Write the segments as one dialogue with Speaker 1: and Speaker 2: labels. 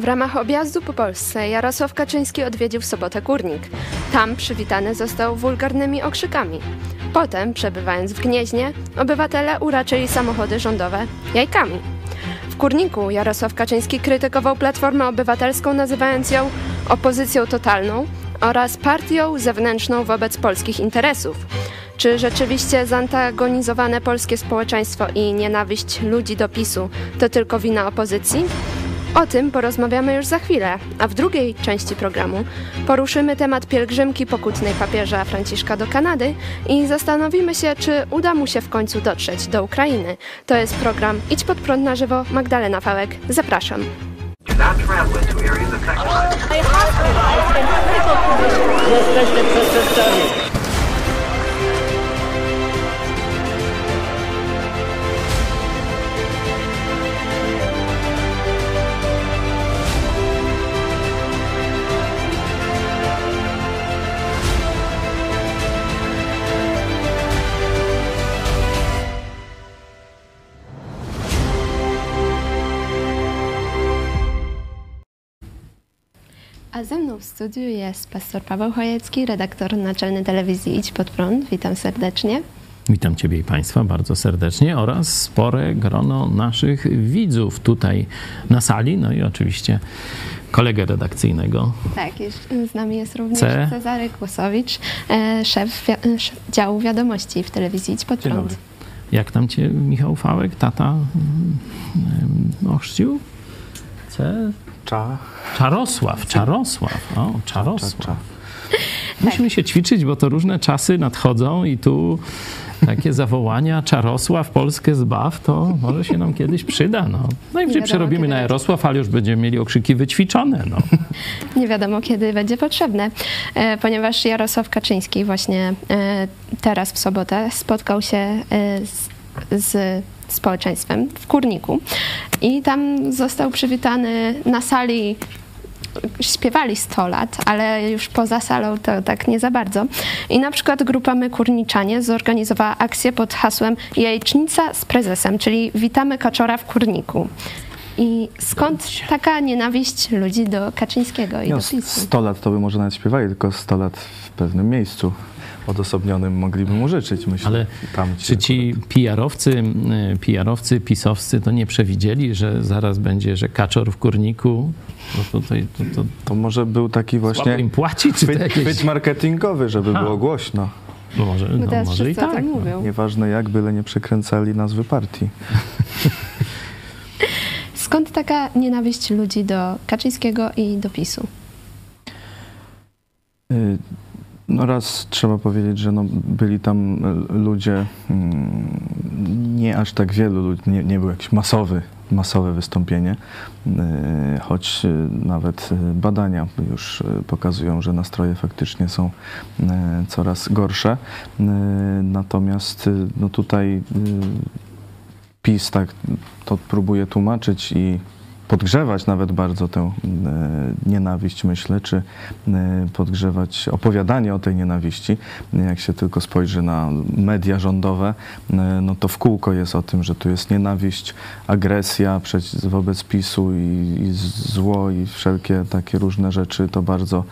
Speaker 1: W ramach objazdu po Polsce Jarosław Kaczyński odwiedził w sobotę Kurnik. Tam przywitany został wulgarnymi okrzykami. Potem, przebywając w Gnieźnie, obywatele uraczyli samochody rządowe jajkami. W Kurniku Jarosław Kaczyński krytykował Platformę Obywatelską, nazywając ją opozycją totalną oraz partią zewnętrzną wobec polskich interesów. Czy rzeczywiście zantagonizowane polskie społeczeństwo i nienawiść ludzi do PiSu to tylko wina opozycji? O tym porozmawiamy już za chwilę, a w drugiej części programu poruszymy temat pielgrzymki pokutnej papieża Franciszka do Kanady i zastanowimy się, czy uda mu się w końcu dotrzeć do Ukrainy. To jest program Idź pod prąd na żywo. Magdalena Fałek, zapraszam.
Speaker 2: Jesteśmy przestępcami.
Speaker 1: A ze mną w studiu jest pastor Paweł Chojecki, redaktor naczelny telewizji Idź Pod Prąd. Witam serdecznie.
Speaker 3: Witam Ciebie i Państwa bardzo serdecznie oraz spore grono naszych widzów tutaj na sali, no i oczywiście kolegę redakcyjnego.
Speaker 1: Tak, z nami jest również
Speaker 3: C.
Speaker 1: Cezary Kłosowicz, e, szef, wi- e, szef działu wiadomości w telewizji Idź Pod Prąd.
Speaker 3: Jak tam Cię Michał Fałek, tata mm, em, ochrzcił? C?
Speaker 4: Cza.
Speaker 3: Czarosław, Czarosław, o, Czarosław.
Speaker 4: Cza, cza.
Speaker 3: Musimy się ćwiczyć, bo to różne czasy nadchodzą i tu takie zawołania Czarosław, Polskę zbaw, to może się nam kiedyś przyda. No. Najwyżej
Speaker 1: wiadomo,
Speaker 3: przerobimy na. Jarosław, ale już będziemy mieli okrzyki wyćwiczone. No.
Speaker 1: Nie wiadomo, kiedy będzie potrzebne, e, ponieważ Jarosław Kaczyński właśnie e, teraz w sobotę spotkał się e, z, z społeczeństwem w Kurniku i tam został przywitany na sali śpiewali 100 lat, ale już poza salą to tak nie za bardzo. I na przykład grupa My Kurniczanie zorganizowała akcję pod hasłem Jajecznica z prezesem, czyli Witamy Kaczora w Kurniku. I skąd taka nienawiść ludzi do Kaczyńskiego i
Speaker 4: No,
Speaker 1: do PiSu?
Speaker 4: 100 lat to by może nawet śpiewali, tylko 100 lat w pewnym miejscu odosobnionym mogliby mu życzyć, myślę.
Speaker 3: Ale
Speaker 4: Tam
Speaker 3: czy ci PR-owcy, y, PR-owcy, pisowscy to nie przewidzieli, że zaraz będzie, że kaczor w kurniku? No tutaj to, to
Speaker 4: To może był taki
Speaker 3: słabo
Speaker 4: właśnie
Speaker 3: im płaci, czy to
Speaker 4: chwyt,
Speaker 3: jakieś...
Speaker 4: chwyt marketingowy, żeby
Speaker 3: Ha.
Speaker 4: było głośno.
Speaker 3: No może, no
Speaker 1: teraz
Speaker 3: może i tak. no.
Speaker 1: mówią.
Speaker 4: Nieważne jak, byle nie przekręcali nazwy partii.
Speaker 1: Skąd taka nienawiść ludzi do Kaczyńskiego i do PiSu?
Speaker 4: Y, No raz trzeba powiedzieć, że no byli tam y, ludzie, mm, nie aż tak wielu ludzi, nie, nie było jakieś masowy, masowe wystąpienie, y, choć y, nawet badania już pokazują, że nastroje faktycznie są coraz gorsze. Natomiast no tutaj PiS tak to próbuje tłumaczyć i podgrzewać nawet bardzo tę e, nienawiść, myślę, czy e, podgrzewać opowiadanie o tej nienawiści. Jak się tylko spojrzy na media rządowe, e, no to w kółko jest o tym, że tu jest nienawiść, agresja wobec PiSu i, i zło i wszelkie takie różne rzeczy to bardzo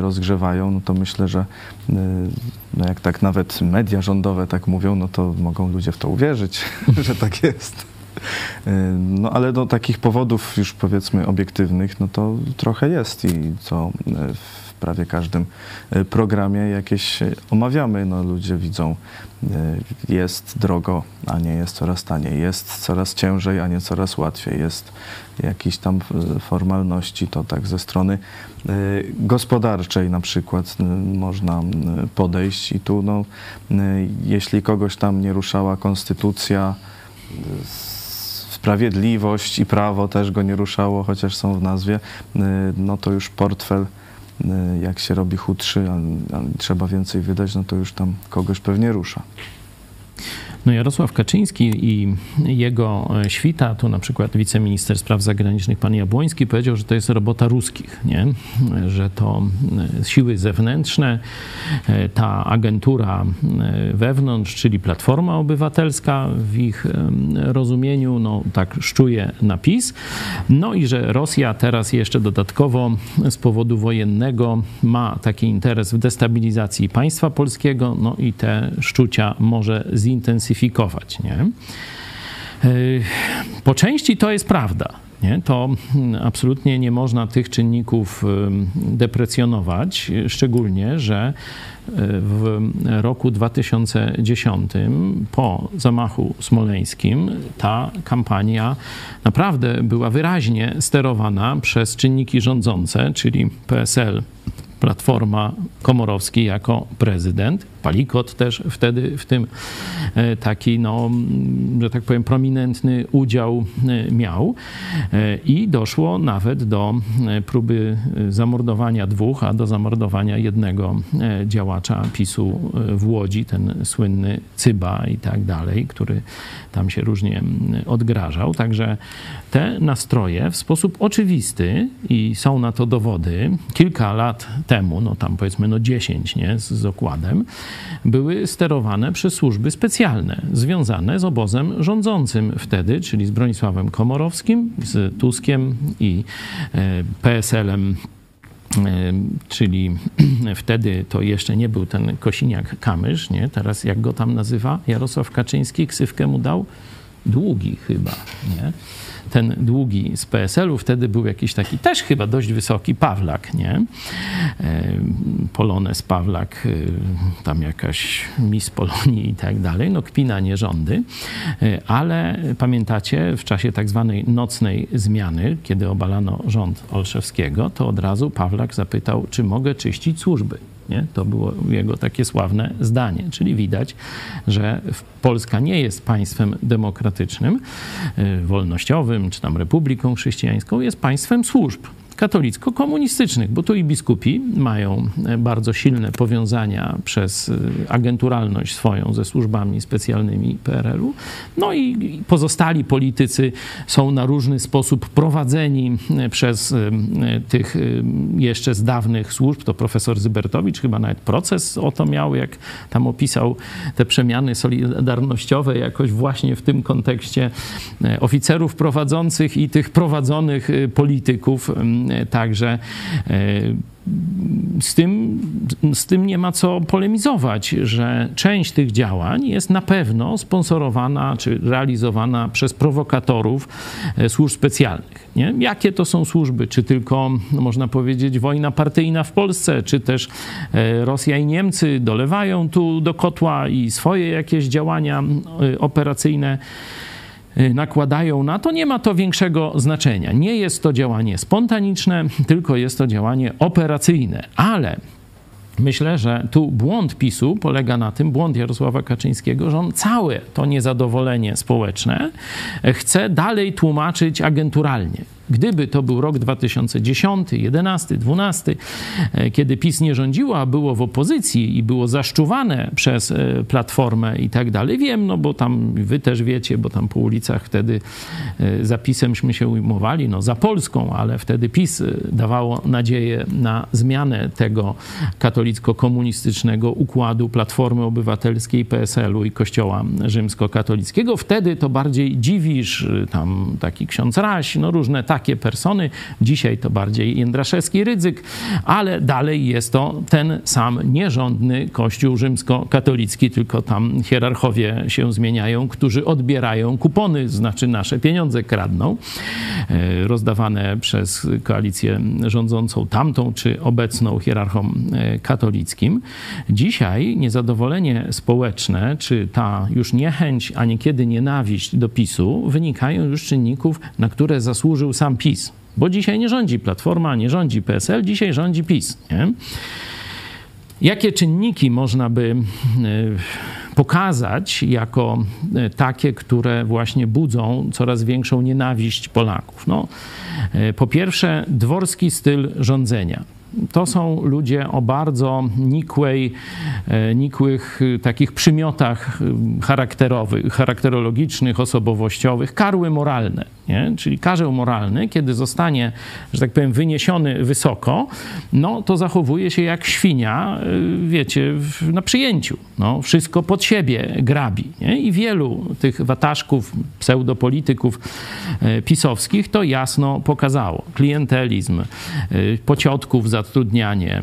Speaker 4: rozgrzewają. No to myślę, że no jak tak nawet media rządowe tak mówią, no to mogą ludzie w to uwierzyć, że tak jest. No ale do takich powodów już powiedzmy obiektywnych, no to trochę jest i co e, w prawie każdym e, programie jakieś omawiamy. No ludzie widzą, jest drogo, a nie jest coraz taniej, jest coraz ciężej, a nie coraz łatwiej, jest jakieś tam formalności, to tak ze strony gospodarczej na przykład można podejść. I tu no, jeśli kogoś tam nie ruszała konstytucja, sprawiedliwość i prawo też go nie ruszało, chociaż są w nazwie, y, no to już portfel, y, jak się robi chudszy, a, a trzeba więcej wydać, no to już tam kogoś pewnie rusza.
Speaker 3: No Jarosław Kaczyński i jego świta, to na przykład wiceminister spraw zagranicznych pan Jabłoński powiedział, że to jest robota ruskich, nie? że to siły zewnętrzne, ta agentura wewnątrz, czyli Platforma Obywatelska w ich rozumieniu, no tak szczuje napis, no i że Rosja teraz jeszcze dodatkowo z powodu wojennego ma taki interes w destabilizacji państwa polskiego, no i te szczucia może zintensyfikować. Nie? Yy, po części to jest prawda. Nie? To absolutnie nie można tych czynników deprecjonować, szczególnie, że w roku 2010 po zamachu smoleńskim ta kampania naprawdę była wyraźnie sterowana przez czynniki rządzące, czyli PSL, Platforma Komorowski jako prezydent Palikot też wtedy w tym e, taki, no, że tak powiem, prominentny udział e, miał. E, I doszło nawet do próby zamordowania dwóch, a do zamordowania jednego działacza PiSu w Łodzi, ten słynny Cyba i tak dalej, który tam się różnie odgrażał. Także te nastroje w sposób oczywisty i są na to dowody, kilka lat temu, no tam powiedzmy no 10, nie, z, z okładem, były sterowane przez służby specjalne związane z obozem rządzącym wtedy, czyli z Bronisławem Komorowskim, z Tuskiem i e, PSL-em e, czyli wtedy to jeszcze nie był ten Kosiniak-Kamysz, nie? Teraz jak go tam nazywa Jarosław Kaczyński, ksywkę mu dał? Długi chyba, nie? Ten długi z PSL-u, wtedy był jakiś taki też chyba dość wysoki Pawlak, nie? E, Polones Pawlak, e, tam jakaś Miss Polonii i tak dalej, no kpina nie rządy, e, ale pamiętacie, w czasie tak zwanej nocnej zmiany, kiedy obalano rząd Olszewskiego, to od razu Pawlak zapytał, czy mogę czyścić służby. Nie? To było jego takie sławne zdanie. Czyli widać, że Polska nie jest państwem demokratycznym, y, wolnościowym, czy tam republiką chrześcijańską, jest państwem służb katolicko-komunistycznych, bo tu i biskupi mają e, bardzo silne powiązania przez e, agenturalność swoją ze służbami specjalnymi PRL-u. No i pozostali politycy są na różny sposób prowadzeni e, przez tych jeszcze z dawnych służb. To profesor Zybertowicz chyba nawet proces o to miał, jak tam opisał te przemiany solidarnościowe jakoś właśnie w tym kontekście oficerów prowadzących i tych prowadzonych polityków Także e, z tym, z tym nie ma co polemizować, że część tych działań jest na pewno sponsorowana czy realizowana przez prowokatorów e, służb specjalnych. Nie? Jakie to są służby? Czy tylko, no można powiedzieć, wojna partyjna w Polsce, czy też Rosja i Niemcy dolewają tu do kotła i swoje jakieś działania operacyjne Y, nakładają na to, nie ma to większego znaczenia. Nie jest to działanie spontaniczne, tylko jest to działanie operacyjne. Ale Myślę, że tu błąd PiSu polega na tym, błąd Jarosława Kaczyńskiego, że on całe to niezadowolenie społeczne chce dalej tłumaczyć agenturalnie. Gdyby to był rok 2010, 11, 12, kiedy PiS nie rządziło, a było w opozycji i było zaszczuwane przez e, Platformę i tak dalej, wiem, no bo tam wy też wiecie, bo tam po ulicach wtedy e, zapisemśmy się ujmowali, no za Polską, ale wtedy PiS e, dawało nadzieję na zmianę tego katolicko-komunistycznego układu Platformy Obywatelskiej, PSL-u i Kościoła Rzymskokatolickiego. Wtedy to bardziej dziwisz, tam taki ksiądz Raś, no różne takie persony. Dzisiaj to bardziej Jędraszewski Rydzyk, ale dalej jest to ten sam nierządny Kościół rzymskokatolicki, tylko tam hierarchowie się zmieniają, którzy odbierają kupony, znaczy nasze pieniądze kradną, e, rozdawane przez koalicję rządzącą tamtą czy obecną hierarchom e, katolickim. Dzisiaj niezadowolenie społeczne, czy ta już niechęć, a niekiedy nienawiść do PiSu wynikają już z czynników, na które zasłużył sam sam PiS. Bo dzisiaj nie rządzi Platforma, nie rządzi PSL, dzisiaj rządzi PiS. Nie? Jakie czynniki można by e, pokazać jako e, takie, które właśnie budzą coraz większą nienawiść Polaków? No, e, po pierwsze, dworski styl rządzenia. To są ludzie o bardzo nikłej, e, nikłych e, takich przymiotach charakterowych, charakterologicznych, osobowościowych, karły moralne. Nie? Czyli karzeł moralny, kiedy zostanie, że tak powiem, wyniesiony wysoko, no to zachowuje się jak świnia, wiecie, na przyjęciu. No, wszystko pod siebie grabi. Nie? I wielu tych wataszków, pseudopolityków pisowskich to jasno pokazało. Klientelizm, pociotków zatrudnianie,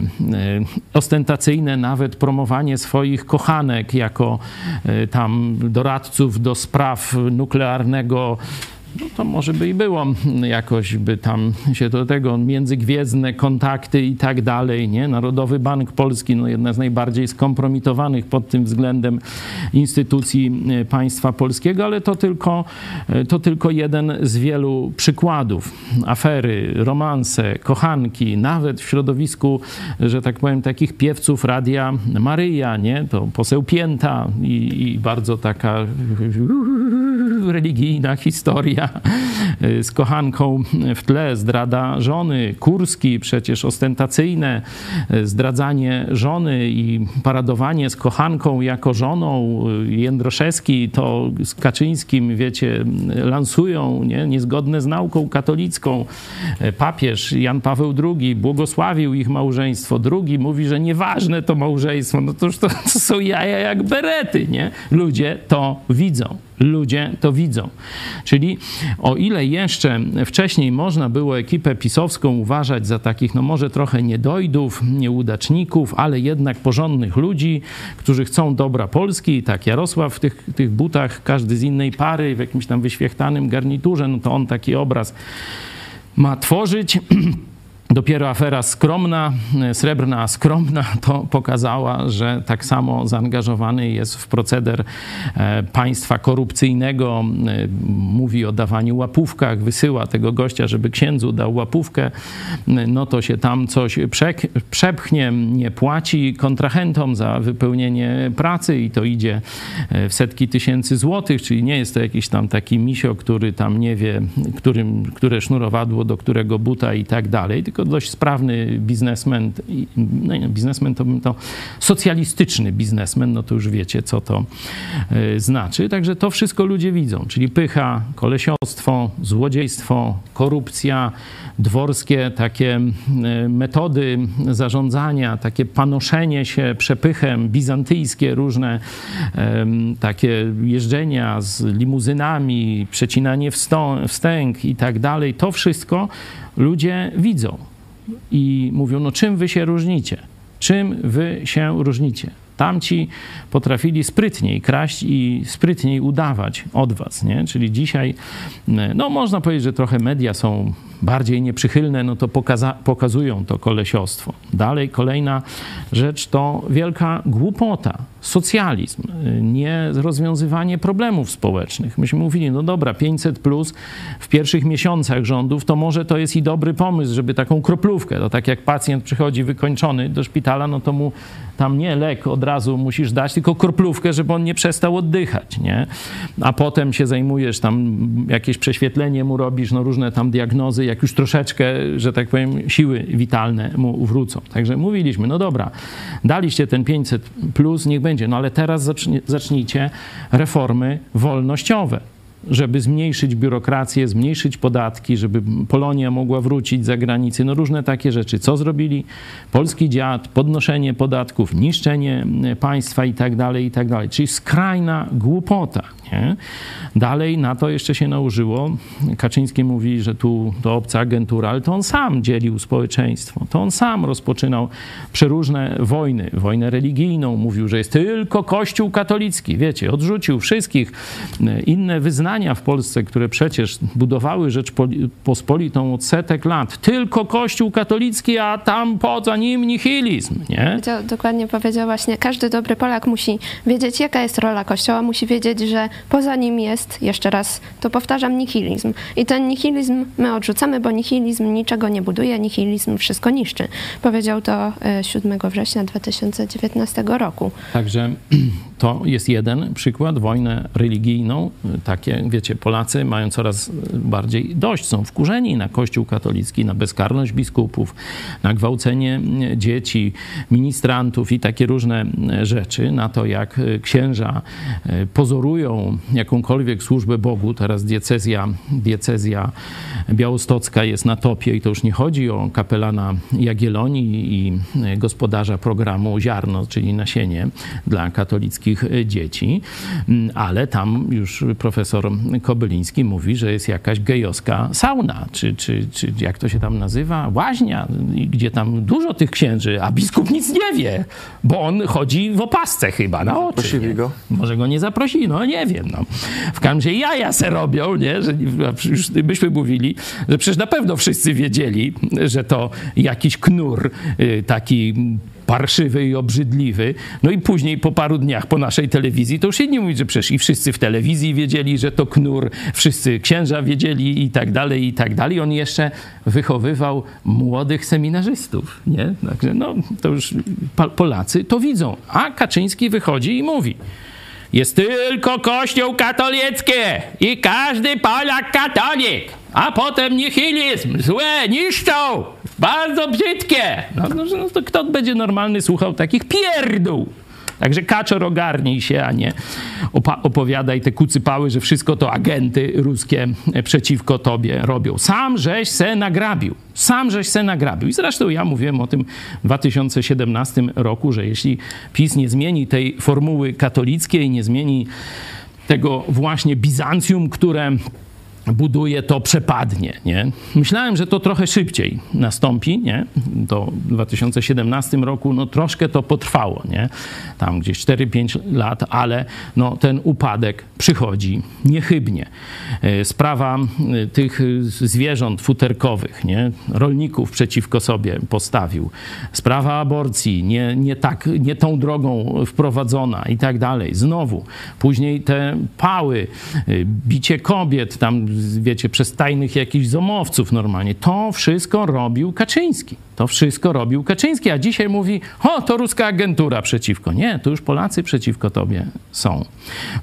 Speaker 3: ostentacyjne nawet promowanie swoich kochanek jako tam doradców do spraw nuklearnego no to może by i było jakoś by tam się do tego międzygwiezdne kontakty i tak dalej, nie? Narodowy Bank Polski, no jedna z najbardziej skompromitowanych pod tym względem instytucji e, państwa polskiego, ale to tylko, e, to tylko jeden z wielu przykładów. Afery, romanse, kochanki, nawet w środowisku, że tak powiem, takich piewców Radia Maryja, nie? To poseł Pięta i, i bardzo taka religijna historia z kochanką w tle, zdrada żony, Kurski przecież ostentacyjne, zdradzanie żony i paradowanie z kochanką jako żoną. Jędroszewski to z Kaczyńskim, wiecie, lansują nie? niezgodne z nauką katolicką. Papież Jan Paweł II błogosławił ich małżeństwo. Drugi mówi, że nieważne to małżeństwo. No to już to, to są jaja jak berety, nie? Ludzie to widzą ludzie to widzą. Czyli o ile jeszcze wcześniej można było ekipę pisowską uważać za takich, no może trochę niedojdów, nieudaczników, ale jednak porządnych ludzi, którzy chcą dobra Polski, tak Jarosław w tych, tych butach, każdy z innej pary, w jakimś tam wyświechtanym garniturze, no to on taki obraz ma tworzyć. Dopiero afera skromna, srebrna skromna, to pokazała, że tak samo zaangażowany jest w proceder e, państwa korupcyjnego. E, mówi o dawaniu łapówkach, wysyła tego gościa, żeby księdzu dał łapówkę. No to się tam coś przepchnie, nie płaci kontrahentom za wypełnienie pracy i to idzie e, w setki tysięcy złotych, czyli nie jest to jakiś tam taki misio, który tam nie wie, którym, które sznurowadło do którego buta i tak dalej, tylko tylko dość sprawny biznesmen, no nie, biznesmen to bym to socjalistyczny biznesmen, no to już wiecie, co to y, znaczy. Także to wszystko ludzie widzą, czyli pycha, kolesiostwo, złodziejstwo, korupcja, dworskie takie y, metody zarządzania, takie panoszenie się przepychem, bizantyjskie różne takie jeżdżenia z limuzynami, przecinanie wstęg i tak dalej, to wszystko ludzie widzą i mówią, no czym wy się różnicie? Czym wy się różnicie? Tamci potrafili sprytniej kraść i sprytniej udawać od was, nie? Czyli dzisiaj, no można powiedzieć, że trochę media są bardziej nieprzychylne, no to pokaza pokazują to kolesiostwo. Dalej kolejna rzecz to wielka głupota, socjalizm, nie rozwiązywanie problemów społecznych. Myśmy mówili, no dobra, 500 plus w pierwszych miesiącach rządów, to może to jest i dobry pomysł, żeby taką kroplówkę, to tak jak pacjent przychodzi wykończony do szpitala, no to mu tam nie lek od razu musisz dać, tylko kroplówkę, żeby on nie przestał oddychać, nie? A potem się zajmujesz tam, jakieś prześwietlenie mu robisz, no różne tam diagnozy, jak już troszeczkę, że tak powiem, siły witalne mu wrócą. Także mówiliśmy, no dobra, daliście ten 500 plus, niech będzie, no ale teraz zacznijcie reformy wolnościowe żeby zmniejszyć biurokrację, zmniejszyć podatki, żeby Polonia mogła wrócić za granicę, no różne takie rzeczy. Co zrobili? Polski dziad, podnoszenie podatków, niszczenie państwa i tak dalej, i tak dalej. Czyli skrajna głupota. Nie? Dalej na to jeszcze się nałożyło. Kaczyński mówi, że tu to obca agentura, ale to on sam dzielił społeczeństwo. To on sam rozpoczynał przeróżne wojny. Wojnę religijną. Mówił, że jest tylko Kościół katolicki. Wiecie, odrzucił wszystkich inne wyznania w Polsce, które przecież budowały Rzeczpospolitą od setek lat. Tylko Kościół katolicki, a tam poza nim nihilizm. Nie?
Speaker 1: Dokładnie powiedział właśnie, każdy dobry Polak musi wiedzieć, jaka jest rola Kościoła, musi wiedzieć, że Poza nim jest, jeszcze raz to powtarzam, nihilizm. I ten nihilizm my odrzucamy, bo nihilizm niczego nie buduje, nihilizm wszystko niszczy. Powiedział to 7 e, września 2019 roku.
Speaker 3: Także to jest jeden przykład, wojnę religijną. Takie, wiecie, Polacy mają coraz bardziej dość, są wkurzeni na Kościół katolicki, na bezkarność biskupów, na gwałcenie dzieci, ministrantów i takie różne rzeczy, na to jak księża pozorują jakąkolwiek służbę Bogu. Teraz diecezja, diecezja białostocka jest na topie i to już nie chodzi o kapelana Jagiellonii i gospodarza programu Ziarno, czyli nasienie dla katolickich dzieci, ale tam już profesor Kobyliński mówi, że jest jakaś gejowska sauna, czy, czy, czy jak to się tam nazywa, łaźnia, gdzie tam dużo tych księży, a biskup nic nie wie, bo on chodzi w opasce chyba na oczy.
Speaker 4: Zaprosili go?
Speaker 3: Może go nie zaprosili, no nie wiem. No. W każdym razie jaja se robią, nie? że już byśmy mówili, że przecież na pewno wszyscy wiedzieli, że to jakiś knur y, taki parszywy i obrzydliwy. No i później po paru dniach po naszej telewizji, to już się nie mówi, że przecież i wszyscy w telewizji wiedzieli, że to knur, wszyscy księża wiedzieli i tak dalej, i tak dalej. On jeszcze wychowywał młodych seminarzystów, nie? Także no, to już Polacy to widzą. A Kaczyński wychodzi i mówi, jest tylko kościół katolicki i każdy Polak katolik. A potem nihilizm, złe, niszczą, bardzo brzydkie. No, no, no to kto będzie normalny słuchał takich pierdół? Także kaczor ogarnij się, a nie opowiadaj te kucypały, że wszystko to agenty ruskie przeciwko tobie robią. Sam żeś se nagrabił. Sam żeś se nagrabił. I zresztą ja mówiłem o tym w 2017 roku, że jeśli PiS nie zmieni tej formuły katolickiej, nie zmieni tego właśnie Bizancjum, które buduje, to przepadnie. Nie? Myślałem, że to trochę szybciej nastąpi. Nie? W 2017 roku no, troszkę to potrwało. Nie? Tam gdzieś 4-5 lat, ale no, ten upadek przychodzi niechybnie. E, sprawa e, tych zwierząt futerkowych, nie? rolników przeciwko sobie postawił. Sprawa aborcji, nie, nie, tak, nie tą drogą wprowadzona i tak dalej. Znowu. Później te pały, e, bicie kobiet, tam wiecie, przez tajnych jakichś zomowców normalnie. To wszystko robił Kaczyński. To wszystko robił Kaczyński, a dzisiaj mówi, o, to ruska agentura przeciwko. Nie, to już Polacy przeciwko tobie są.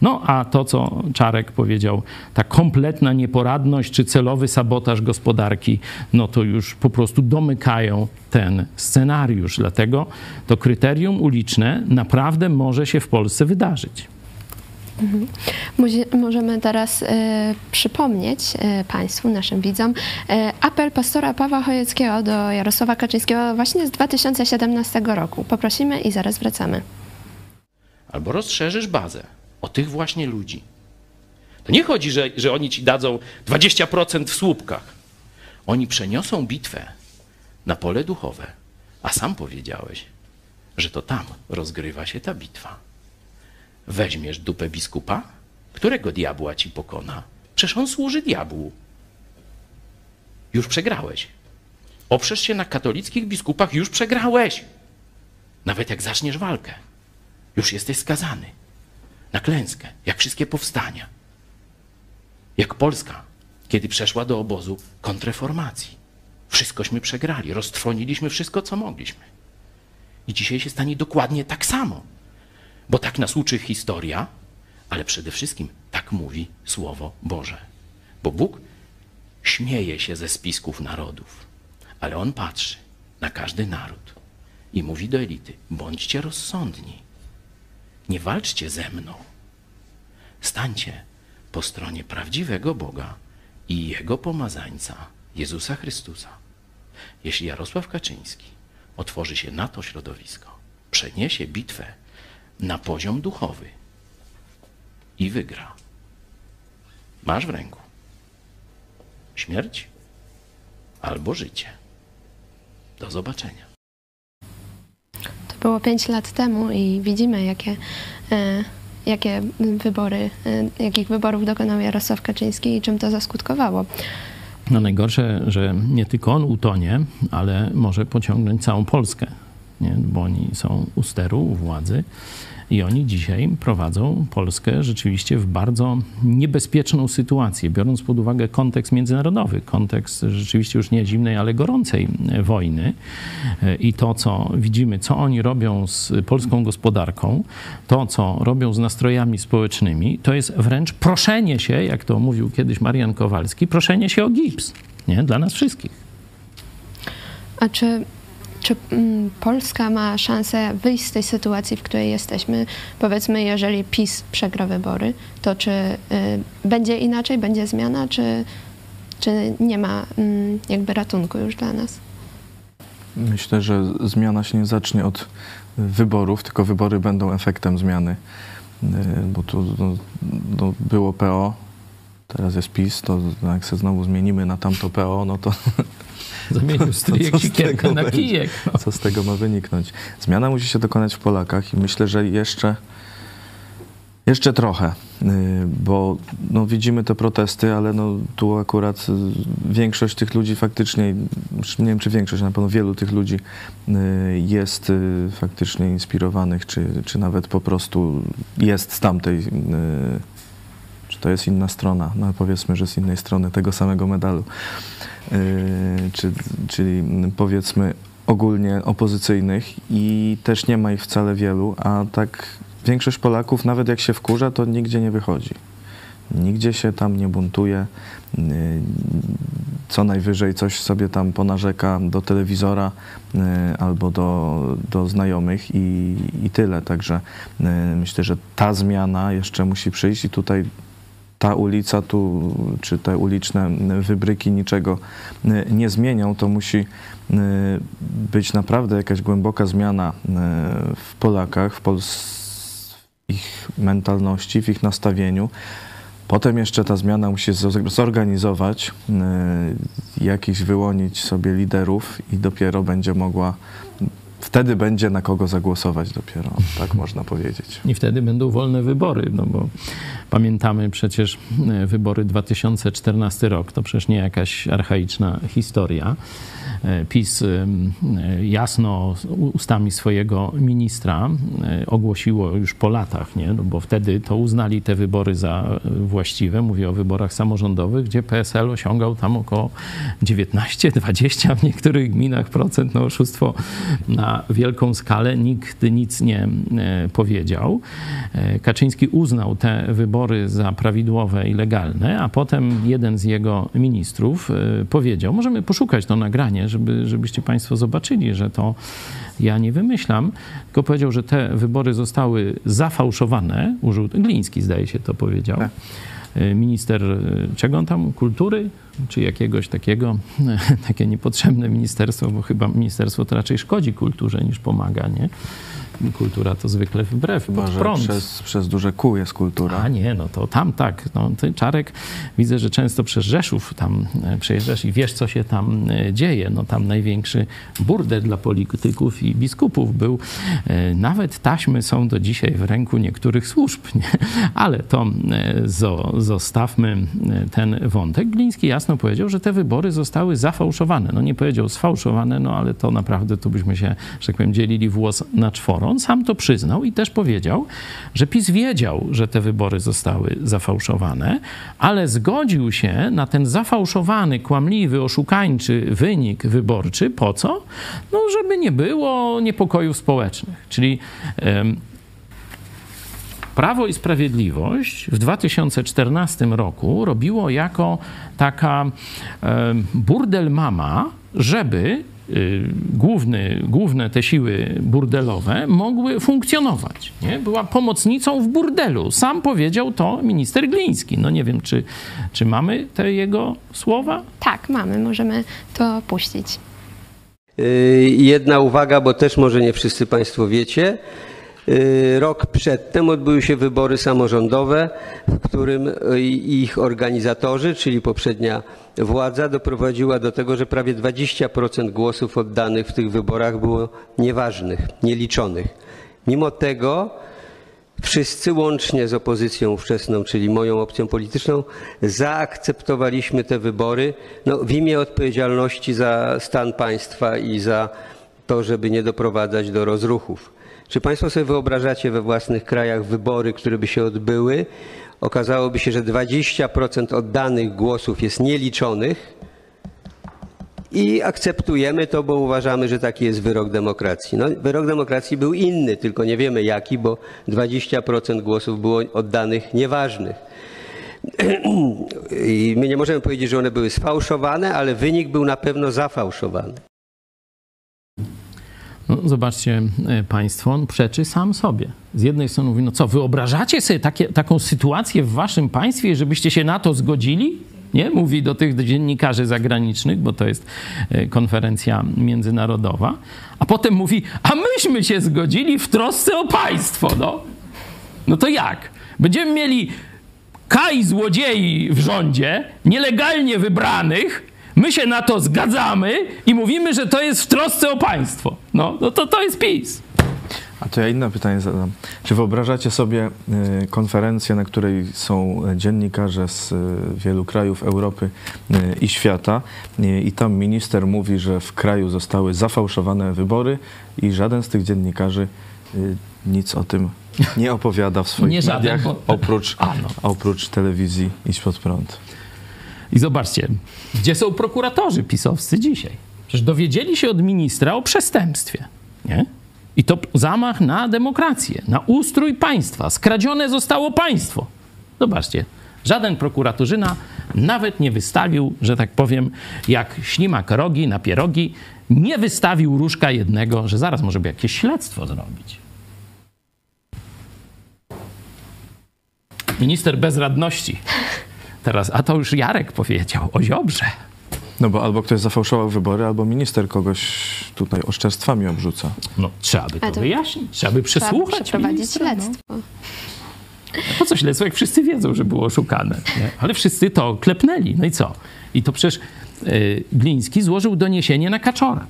Speaker 3: No, a to, co Czarek powiedział, ta kompletna nieporadność czy celowy sabotaż gospodarki, no to już po prostu domykają ten scenariusz. Dlatego to kryterium uliczne naprawdę może się w Polsce wydarzyć.
Speaker 1: Mhm. Możemy teraz e, przypomnieć e, Państwu, naszym widzom, e, apel pastora Pawła Chojeckiego do Jarosława Kaczyńskiego właśnie z 2017 roku. Poprosimy i zaraz wracamy.
Speaker 5: Albo rozszerzysz bazę o tych właśnie ludzi. To nie chodzi, że, że oni ci dadzą 20% w słupkach. Oni przeniosą bitwę na pole duchowe, a sam powiedziałeś, że to tam rozgrywa się ta bitwa weźmiesz dupę biskupa? Którego diabła ci pokona? Przecież on służy diabłu. Już przegrałeś. Oprzesz się na katolickich biskupach, już przegrałeś. Nawet jak zaczniesz walkę, już jesteś skazany na klęskę, jak wszystkie powstania. Jak Polska, kiedy przeszła do obozu kontreformacji. Wszystkośmy przegrali, roztrwoniliśmy wszystko, co mogliśmy. I dzisiaj się stanie dokładnie tak samo. Bo tak nas uczy historia, ale przede wszystkim tak mówi Słowo Boże. Bo Bóg śmieje się ze spisków narodów, ale On patrzy na każdy naród i mówi do elity: bądźcie rozsądni, nie walczcie ze mną. Stańcie po stronie prawdziwego Boga i Jego pomazańca, Jezusa Chrystusa. Jeśli Jarosław Kaczyński otworzy się na to środowisko, przeniesie bitwę na poziom duchowy i wygra. Masz w ręku śmierć albo życie. Do zobaczenia.
Speaker 1: To było pięć lat temu i widzimy, jakie, e, jakie wybory, e, jakich wyborów dokonał Jarosław Kaczyński i czym to zaskutkowało.
Speaker 3: No najgorsze, że nie tylko on utonie, ale może pociągnąć całą Polskę nie? bo oni są u steru, u władzy. I oni dzisiaj prowadzą Polskę rzeczywiście w bardzo niebezpieczną sytuację, biorąc pod uwagę kontekst międzynarodowy, kontekst rzeczywiście już nie zimnej, ale gorącej wojny. I to, co widzimy, co oni robią z polską gospodarką, to, co robią z nastrojami społecznymi, to jest wręcz proszenie się, jak to mówił kiedyś Marian Kowalski, proszenie się o gips nie? dla nas wszystkich.
Speaker 1: A czy czy mm, Polska ma szansę wyjść z tej sytuacji, w której jesteśmy? Powiedzmy, jeżeli PiS przegra wybory, to czy y, będzie inaczej, będzie zmiana, czy, czy nie ma y, jakby ratunku już dla nas?
Speaker 4: Myślę, że zmiana się nie zacznie od wyborów, tylko wybory będą efektem zmiany. Y, bo tu no, no, było PO, teraz jest PiS, to jak się znowu zmienimy na tamto PO, no to
Speaker 3: Zamienił stryjek siekierkę na kijek. No.
Speaker 4: Co z tego ma wyniknąć? Zmiana musi się dokonać w Polakach i myślę, że jeszcze, jeszcze trochę, y, bo no, widzimy te protesty, ale no, tu akurat y, większość tych ludzi faktycznie, nie wiem czy większość, na pewno wielu tych ludzi y, jest faktycznie inspirowanych, czy, czy nawet po prostu jest z tamtej to jest inna strona, no powiedzmy, że z innej strony tego samego medalu. Yy, czy, czyli powiedzmy ogólnie opozycyjnych i też nie ma ich wcale wielu, a tak większość Polaków, nawet jak się wkurza, to nigdzie nie wychodzi. Nigdzie się tam nie buntuje. Yy, co najwyżej coś sobie tam ponarzeka do telewizora yy, albo do, do znajomych i, i tyle. Także myślę, że ta zmiana jeszcze musi przyjść i tutaj ta ulica tu, czy te uliczne wybryki niczego nie zmienią, to musi być naprawdę jakaś głęboka zmiana w Polakach, w, Pols w ich mentalności, w ich nastawieniu. Potem jeszcze ta zmiana musi zorganizować, jakiś wyłonić sobie liderów i dopiero będzie mogła wtedy będzie na kogo zagłosować dopiero, tak można powiedzieć.
Speaker 3: I wtedy będą wolne wybory, no bo pamiętamy przecież e, wybory 2014 rok, to przecież nie jakaś archaiczna historia. E, PiS e, jasno ustami swojego ministra ogłosiło już po latach, nie? No bo wtedy to uznali te wybory za właściwe. Mówię o wyborach samorządowych, gdzie PSL osiągał tam około 19-20 w niektórych gminach procent. No oszustwo na wielką skalę. Nikt nic nie powiedział. Kaczyński uznał te wybory za prawidłowe i legalne, a potem jeden z jego ministrów powiedział, możemy poszukać to nagranie, żeby, żebyście Państwo zobaczyli, że to ja nie wymyślam, tylko powiedział, że te wybory zostały zafałszowane. Użył, Gliński zdaje się to powiedział. Tak. E, minister, e, czego on tam, kultury, czy jakiegoś takiego, takie niepotrzebne ministerstwo, bo chyba ministerstwo to raczej szkodzi kulturze niż pomaga, nie? Kultura to zwykle wbrew, Chyba, pod prąd.
Speaker 4: Przez, przez duże kół jest kultura.
Speaker 3: A nie, no to tam tak. No, ty, Czarek, widzę, że często przez Rzeszów tam e, przejeżdżasz i wiesz, co się tam e, dzieje. No tam największy burdel dla polityków i biskupów był. E, nawet taśmy są do dzisiaj w ręku niektórych służb, nie? ale to zo, zostawmy ten wątek. Gliński jasno powiedział, że te wybory zostały zafałszowane. No nie powiedział sfałszowane, no ale to naprawdę tu byśmy się, że tak powiem, dzielili włos na czworo. On sam to przyznał i też powiedział, że PiS wiedział, że te wybory zostały zafałszowane, ale zgodził się na ten zafałszowany, kłamliwy, oszukańczy wynik wyborczy. Po co? No, żeby nie było niepokojów społecznych. Czyli um, Prawo i Sprawiedliwość w 2014 roku robiło jako taka um, burdel mama, żeby główny, główne te siły burdelowe mogły funkcjonować. Nie? Była pomocnicą w burdelu. Sam powiedział to minister Gliński. No nie wiem, czy, czy mamy te jego słowa?
Speaker 1: Tak, mamy. Możemy to puścić.
Speaker 6: Y, jedna uwaga, bo też może nie wszyscy Państwo wiecie. Y, rok przedtem odbyły się wybory samorządowe, w którym ich organizatorzy, czyli poprzednia władza, doprowadziła do tego, że prawie 20% głosów oddanych w tych wyborach było nieważnych, nieliczonych. Mimo tego wszyscy łącznie z opozycją ówczesną, czyli moją opcją polityczną, zaakceptowaliśmy te wybory no, w imię odpowiedzialności za stan państwa i za to, żeby nie doprowadzać do rozruchów. Czy Państwo sobie wyobrażacie we własnych krajach wybory, które by się odbyły? Okazałoby się, że 20% oddanych głosów jest nieliczonych i akceptujemy to, bo uważamy, że taki jest wyrok demokracji. No, wyrok demokracji był inny, tylko nie wiemy jaki, bo 20% głosów było oddanych nieważnych. I my nie możemy powiedzieć, że one były sfałszowane, ale wynik był na pewno zafałszowany.
Speaker 3: No, zobaczcie e, Państwo, on przeczy sam sobie. Z jednej strony mówi, no co, wyobrażacie sobie takie, taką sytuację w waszym państwie, żebyście się na to zgodzili? Nie? Mówi do tych dziennikarzy zagranicznych, bo to jest e, konferencja międzynarodowa. A potem mówi, a myśmy się zgodzili w trosce o państwo. No, no to jak? Będziemy mieli kaj złodziei w rządzie, nielegalnie wybranych, My się na to zgadzamy i mówimy, że to jest w trosce o państwo. No, no to to jest PiS.
Speaker 4: A to ja inne pytanie zadam. Czy wyobrażacie sobie y, konferencję, na której są dziennikarze z y, wielu krajów Europy y, i świata i tam minister mówi, że w kraju zostały zafałszowane wybory i żaden z tych dziennikarzy nic o tym nie opowiada w swoich
Speaker 3: nie
Speaker 4: mediach,
Speaker 3: żaden, bo...
Speaker 4: oprócz, A, no. oprócz telewizji Idź Pod Prąd.
Speaker 3: I zobaczcie, gdzie są prokuratorzy pisowscy dzisiaj? Przecież dowiedzieli się od ministra o przestępstwie. Nie? I to zamach na demokrację, na ustrój państwa. Skradzione zostało państwo. Zobaczcie, żaden prokuratorzyna nawet nie wystawił, że tak powiem, jak ślimak rogi na pierogi, nie wystawił różka jednego, że zaraz może by jakieś śledztwo zrobić. Minister bezradności teraz, a to już Jarek powiedział o Ziobrze.
Speaker 4: No bo albo ktoś zafałszował wybory, albo minister kogoś tutaj oszczerstwami obrzuca.
Speaker 3: No trzeba by to, to wyjaśnić, trzeba by przesłuchać
Speaker 1: Trzeba przeprowadzić
Speaker 3: ministra, no.
Speaker 1: śledztwo. No.
Speaker 3: Po co śledztwo, jak wszyscy wiedzą, że było oszukane. Nie? Ale wszyscy to klepnęli. No i co? I to przecież yy, Gliński złożył doniesienie na Kaczora.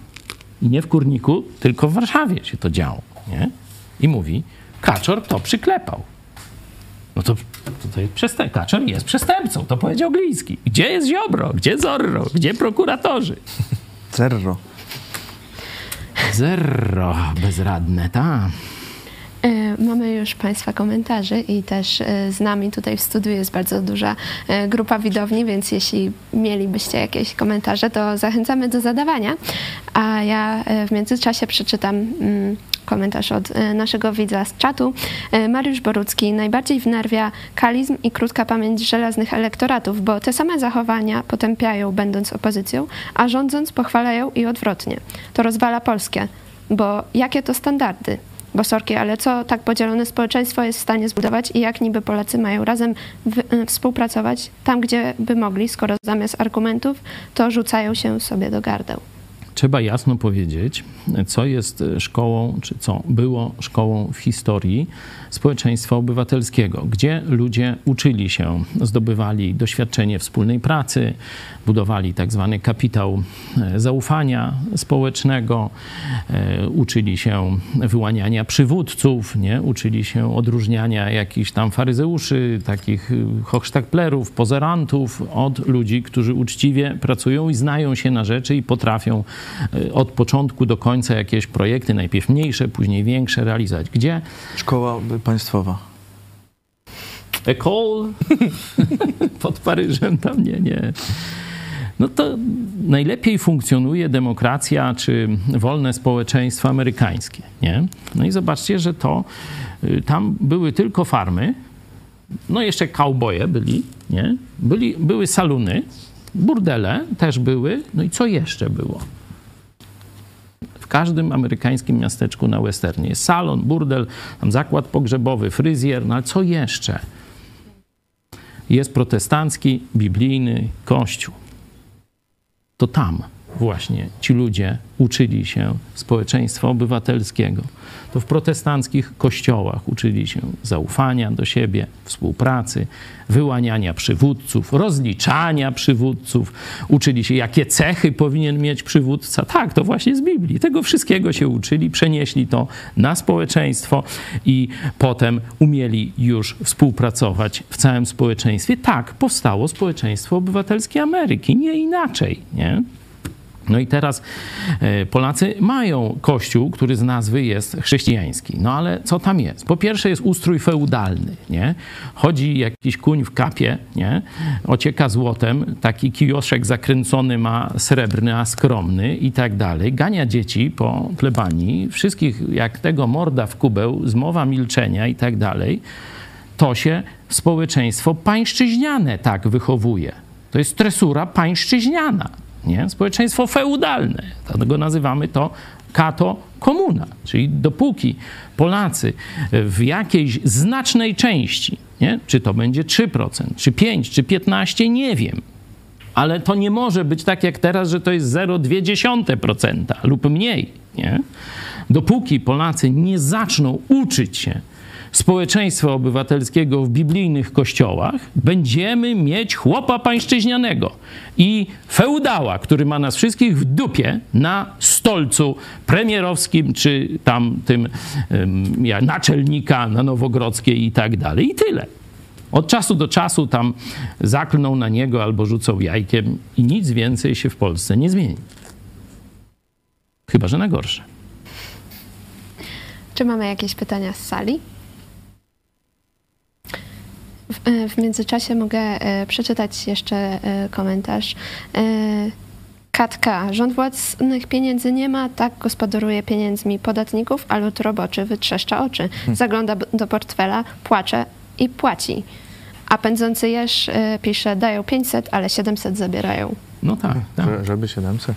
Speaker 3: I nie w Kurniku, tylko w Warszawie się to działo. Nie? I mówi, Kaczor to przyklepał. No to, jest przestęp... Kaczor jest przestępcą, to powiedział Gliński. Gdzie jest Ziobro? Gdzie Zorro? Gdzie prokuratorzy?
Speaker 4: Zerro.
Speaker 3: Zerro. Bezradne, tak.
Speaker 1: Mamy już Państwa komentarze i też e, z nami tutaj w studiu jest bardzo duża e, grupa widowni, więc jeśli mielibyście jakieś komentarze, to zachęcamy do zadawania. A ja w międzyczasie przeczytam mm, komentarz od naszego widza z czatu. Mariusz Borucki. Najbardziej wnerwia kalizm i krótka pamięć żelaznych elektoratów, bo te same zachowania potępiają będąc opozycją, a rządząc pochwalają i odwrotnie. To rozwala Polskę, bo jakie to standardy? Bo sorki, ale co tak podzielone społeczeństwo jest w stanie zbudować i jak niby Polacy mają razem w, współpracować tam, gdzie by mogli, skoro zamiast argumentów to rzucają się sobie do gardeł
Speaker 3: trzeba jasno powiedzieć, co jest szkołą, czy co było szkołą w historii społeczeństwa obywatelskiego, gdzie ludzie uczyli się, zdobywali doświadczenie wspólnej pracy, budowali tak zwany kapitał e, zaufania społecznego, e, uczyli się wyłaniania przywódców, nie? uczyli się odróżniania jakichś tam faryzeuszy, takich y, hochsztaplerów, pozerantów od ludzi, którzy uczciwie pracują i znają się na rzeczy i potrafią e, od początku do końca jakieś projekty, najpierw mniejsze, później większe realizować. Gdzie?
Speaker 4: Szkoła państwowa.
Speaker 3: Ecole pod Paryżem, tam nie, nie. No to najlepiej funkcjonuje demokracja czy wolne społeczeństwo amerykańskie, nie? No i zobaczcie, że to y, tam były tylko farmy, no jeszcze kauboje byli, nie? Byli, były saluny, burdele też były, no i co jeszcze było? W każdym amerykańskim miasteczku na westernie salon, burdel, zakład pogrzebowy, fryzjer, no ale co jeszcze? Jest protestancki, biblijny kościół. To tam właśnie ci ludzie uczyli się społeczeństwa obywatelskiego to w protestanckich kościołach uczyli się zaufania do siebie, współpracy, wyłaniania przywódców, rozliczania przywódców, uczyli się, jakie cechy powinien mieć przywódca. Tak, to właśnie z Biblii. Tego wszystkiego się uczyli, przenieśli to na społeczeństwo i potem umieli już współpracować w całym społeczeństwie. Tak, powstało społeczeństwo obywatelskie Ameryki, nie inaczej, nie? No i teraz e, Polacy mają kościół, który z nazwy jest chrześcijański. No ale co tam jest? Po pierwsze jest ustrój feudalny, nie? Chodzi jakiś kuń w kapie, nie? Ocieka złotem, taki kijoszek zakręcony ma srebrny, a skromny i tak dalej. Gania dzieci po plebanii, wszystkich jak tego morda w kubeł, zmowa milczenia i tak dalej. To się społeczeństwo pańszczyźniane tak wychowuje. To jest tresura pańszczyźniana nie? społeczeństwo feudalne. Dlatego nazywamy to kato komuna. Czyli dopóki Polacy w jakiejś znacznej części, nie? czy to będzie 3%, czy 5%, czy 15%, nie wiem. Ale to nie może być tak jak teraz, że to jest 0,2% lub mniej. Nie? Dopóki Polacy nie zaczną uczyć się społeczeństwa obywatelskiego w biblijnych kościołach, będziemy mieć chłopa pańszczyźnianego i feudała, który ma nas wszystkich w dupie na stolcu premierowskim, czy tam tym um, naczelnika na Nowogrodzkiej i tak dalej. I tyle. Od czasu do czasu tam zaklną na niego albo rzucą jajkiem i nic więcej się w Polsce nie zmieni. Chyba, że na gorsze.
Speaker 1: Czy mamy jakieś pytania z sali? W, e, w międzyczasie mogę e, przeczytać jeszcze e, komentarz. Katka. Rząd własnych pieniędzy nie ma, tak gospodaruje pieniędzmi podatników, a lud roboczy wytrzeszcza oczy. Hmm. Zagląda do portfela, płacze i płaci. A pędzący jeż pisze, dają 500, ale 700 zabierają.
Speaker 3: No tak, tak.
Speaker 4: Żeby 700.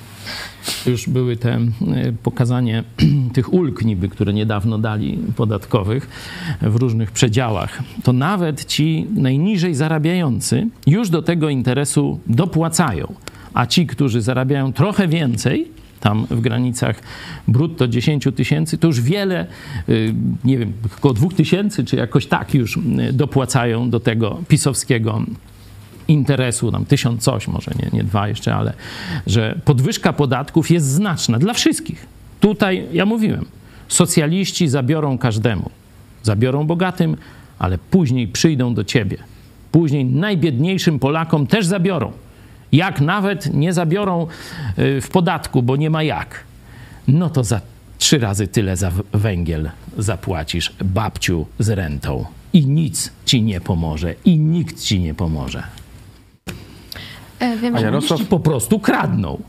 Speaker 3: Już były te pokazanie tych ulg niby, które niedawno dali podatkowych w różnych przedziałach. To nawet ci najniżej zarabiający już do tego interesu dopłacają. A ci, którzy zarabiają trochę więcej, tam w granicach brutto 10 tysięcy, to już wiele, y, nie wiem, około 2 tysięcy, czy jakoś tak już dopłacają do tego pisowskiego interesu, tam tysiąc coś, może nie, nie dwa jeszcze, ale że podwyżka podatków jest znaczna dla wszystkich. Tutaj ja mówiłem, socjaliści zabiorą każdemu, zabiorą bogatym, ale później przyjdą do ciebie. Później najbiedniejszym Polakom też zabiorą. Jak nawet nie zabiorą y, w podatku, bo nie ma jak, no to za trzy razy tyle za węgiel zapłacisz babciu z rentą. I nic ci nie pomoże, i nikt ci nie pomoże.
Speaker 1: E, wiem,
Speaker 3: A Jarosław po prostu kradną.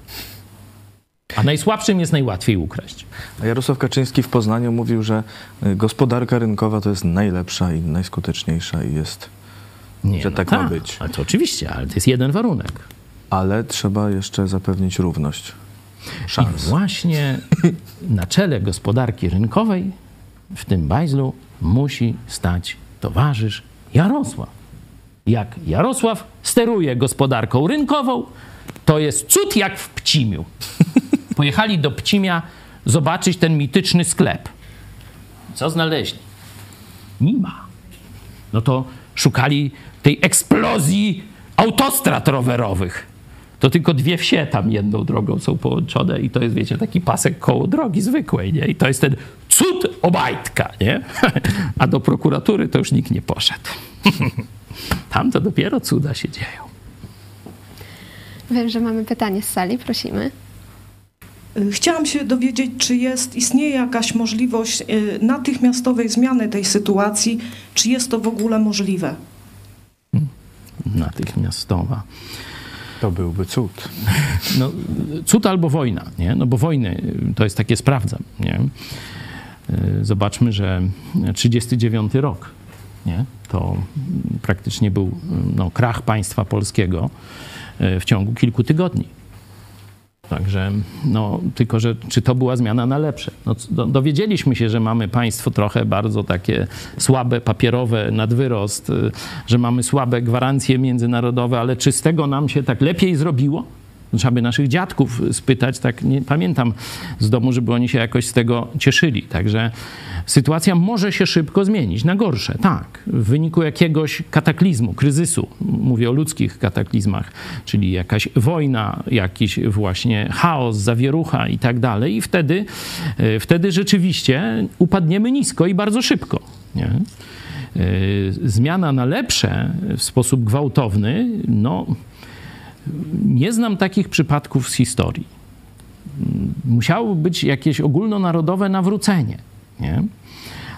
Speaker 3: A najsłabszym jest najłatwiej ukraść.
Speaker 4: A Jarosław Kaczyński w Poznaniu mówił, że y, gospodarka rynkowa to jest najlepsza i najskuteczniejsza i jest, Nie, że no tak ta, ma być.
Speaker 3: Ale to oczywiście, ale to jest jeden warunek.
Speaker 4: Ale trzeba jeszcze zapewnić równość szans.
Speaker 3: I właśnie na czele gospodarki rynkowej w tym bajzlu musi stać towarzysz Jarosław jak Jarosław steruje gospodarką rynkową, to jest cud jak w Pcimiu. Pojechali do Pcimia zobaczyć ten mityczny sklep. Co znaleźli? Nie ma. No to szukali tej eksplozji autostrad rowerowych. To tylko dwie wsie tam jedną drogą są połączone i to jest, wiecie, taki pasek koło drogi zwykłej, nie? I to jest ten cud Obajtka, nie? A do prokuratury to już nikt nie poszedł. Tam to dopiero cuda się dzieją.
Speaker 1: Wiem, że mamy pytanie z sali, prosimy.
Speaker 7: Chciałam się dowiedzieć, czy jest, istnieje jakaś możliwość y, natychmiastowej zmiany tej sytuacji, czy jest to w ogóle możliwe?
Speaker 3: Natychmiastowa.
Speaker 4: To byłby cud.
Speaker 3: No, cud albo wojna, nie? No bo wojny to jest takie sprawdzam, nie? Y, zobaczmy, że 39 rok nie? To praktycznie był no, krach państwa polskiego e, w ciągu kilku tygodni. Także, no, tylko że czy to była zmiana na lepsze? No, dowiedzieliśmy się, że mamy państwo trochę bardzo takie słabe, papierowe, nadwyrost, e, że mamy słabe gwarancje międzynarodowe, ale czy z tego nam się tak lepiej zrobiło? Trzeba by naszych dziadków spytać, tak nie pamiętam z domu, żeby oni się jakoś z tego cieszyli. Także sytuacja może się szybko zmienić na gorsze, tak, w wyniku jakiegoś kataklizmu, kryzysu. Mówię o ludzkich kataklizmach, czyli jakaś wojna, jakiś właśnie chaos, zawierucha i tak dalej. I wtedy, e, wtedy rzeczywiście upadniemy nisko i bardzo szybko. Nie? E, zmiana na lepsze w sposób gwałtowny, no nie znam takich przypadków z historii. musiało być jakieś ogólnonarodowe nawrócenie. Nie?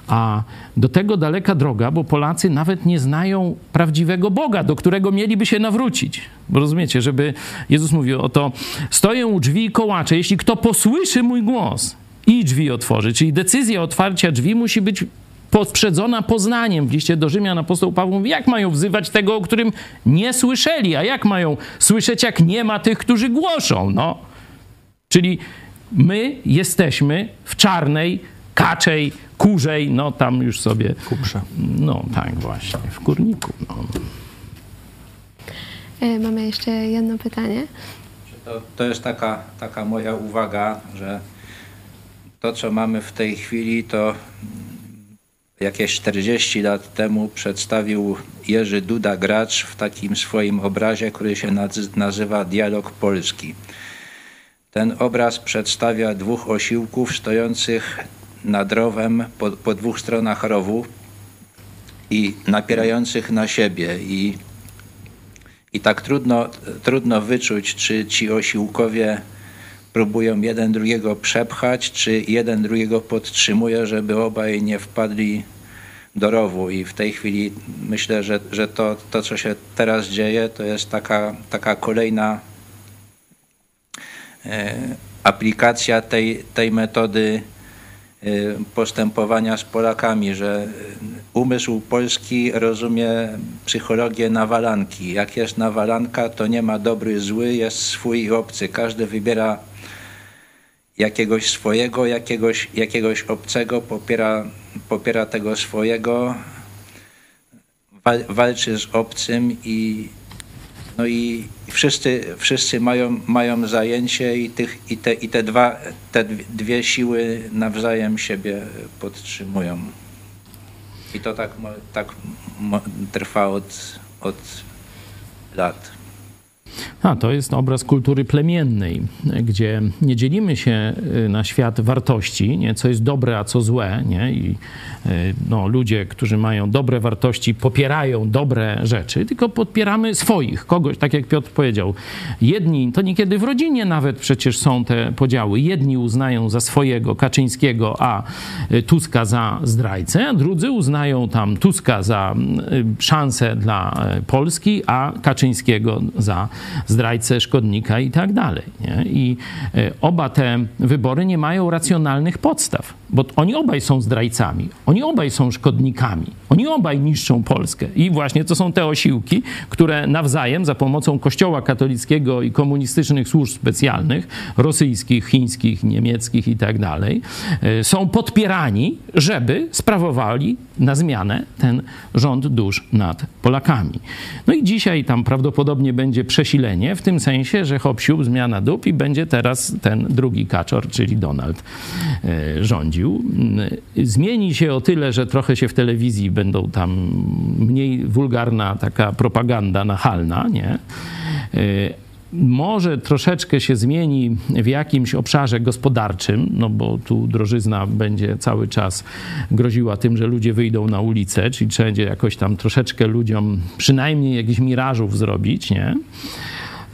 Speaker 3: A do tego daleka droga, bo Polacy nawet nie znają prawdziwego Boga, do którego mieliby się nawrócić. Bo rozumiecie, żeby Jezus mówił o to, stoję u drzwi i kołaczę, jeśli kto posłyszy mój głos i drzwi otworzy, czyli decyzja otwarcia drzwi musi być poprzedzona poznaniem. W liście do Rzymian apostoł Paweł mówi, jak mają wzywać tego, o którym nie słyszeli, a jak mają słyszeć, jak nie ma tych, którzy głoszą, no. Czyli my jesteśmy w czarnej, kaczej, kurzej, no tam już sobie...
Speaker 4: Kuprze.
Speaker 3: No tak właśnie, w kurniku. No.
Speaker 1: E, Mamy jeszcze jedno pytanie.
Speaker 8: To, to jest taka, taka moja uwaga, że to, co mamy w tej chwili, to jakieś 40 lat temu przedstawił Jerzy Duda Gracz w takim swoim obrazie, który się naz- nazywa Dialog Polski. Ten obraz przedstawia dwóch osiłków stojących nad rowem po, po dwóch stronach rowu i napierających na siebie. I, i tak trudno, trudno wyczuć, czy ci osiłkowie próbują jeden drugiego przepchać, czy jeden drugiego podtrzymuje, żeby obaj nie wpadli do rowu. I w tej chwili myślę, że, że to, to, co się teraz dzieje, to jest taka, taka kolejna e, aplikacja tej, tej metody e, postępowania z Polakami, że umysł polski rozumie psychologię nawalanki. Jak jest nawalanka, to nie ma dobry, zły, jest swój i obcy. Każdy wybiera jakiegoś swojego, jakiegoś, jakiegoś obcego, popiera, popiera tego swojego, wal, walczy z obcym i no i wszyscy, wszyscy mają, mają zajęcie i, tych, i, te, i te, dwa, te dwie siły nawzajem siebie podtrzymują. I to tak, tak trwa od, od lat.
Speaker 3: A, to jest obraz kultury plemiennej, gdzie nie dzielimy się y, na świat wartości, nie, co jest dobre, a co złe. Nie? I y, no, ludzie, którzy mają dobre wartości, popierają dobre rzeczy, tylko podpieramy swoich, kogoś, tak jak Piotr powiedział. Jedni, to niekiedy w rodzinie nawet przecież są te podziały. Jedni uznają za swojego Kaczyńskiego, a y, Tuska za zdrajcę, a drudzy uznają tam Tuska za szansę dla Polski, a Kaczyńskiego za zdrajcę, szkodnika i tak dalej. Nie? I e, oba te wybory nie mają racjonalnych podstaw, bo oni obaj są zdrajcami, oni obaj są szkodnikami, oni obaj niszczą Polskę. I właśnie to są te osiłki, które nawzajem za pomocą Kościoła katolickiego i komunistycznych służb specjalnych, rosyjskich, chińskich, niemieckich i tak dalej, e, są podpierani, żeby sprawowali na zmianę ten rząd dusz nad Polakami. No i dzisiaj tam prawdopodobnie będzie przesilenie, w tym sensie, że hop siup, zmiana dup i będzie teraz ten drugi kaczor, czyli Donald e, rządził. Zmieni się o tyle, że trochę się w telewizji będą tam mniej wulgarna taka propaganda nachalna, nie? E, może troszeczkę się zmieni w jakimś obszarze gospodarczym, no bo tu drożyzna będzie cały czas groziła tym, że ludzie wyjdą na ulicę, czyli trzeba będzie jakoś tam troszeczkę ludziom przynajmniej jakichś mirażów zrobić, nie?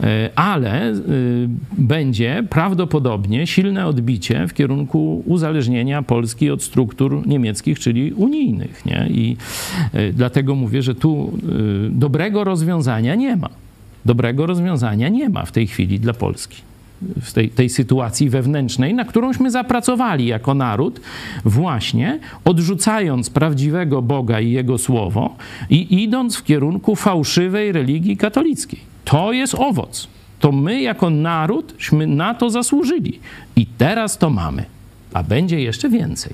Speaker 3: E, Ale y, będzie prawdopodobnie silne odbicie w kierunku uzależnienia Polski od struktur niemieckich, czyli unijnych. Nie? I y, dlatego mówię, że tu dobrego rozwiązania nie ma dobrego rozwiązania nie ma w tej chwili dla Polski. W tej, tej sytuacji wewnętrznej, na którąśmy zapracowali jako naród, właśnie odrzucając prawdziwego Boga i Jego słowo i idąc w kierunku fałszywej religii katolickiej. To jest owoc. To my jako naródśmy na to zasłużyli. I teraz to mamy. A będzie jeszcze więcej.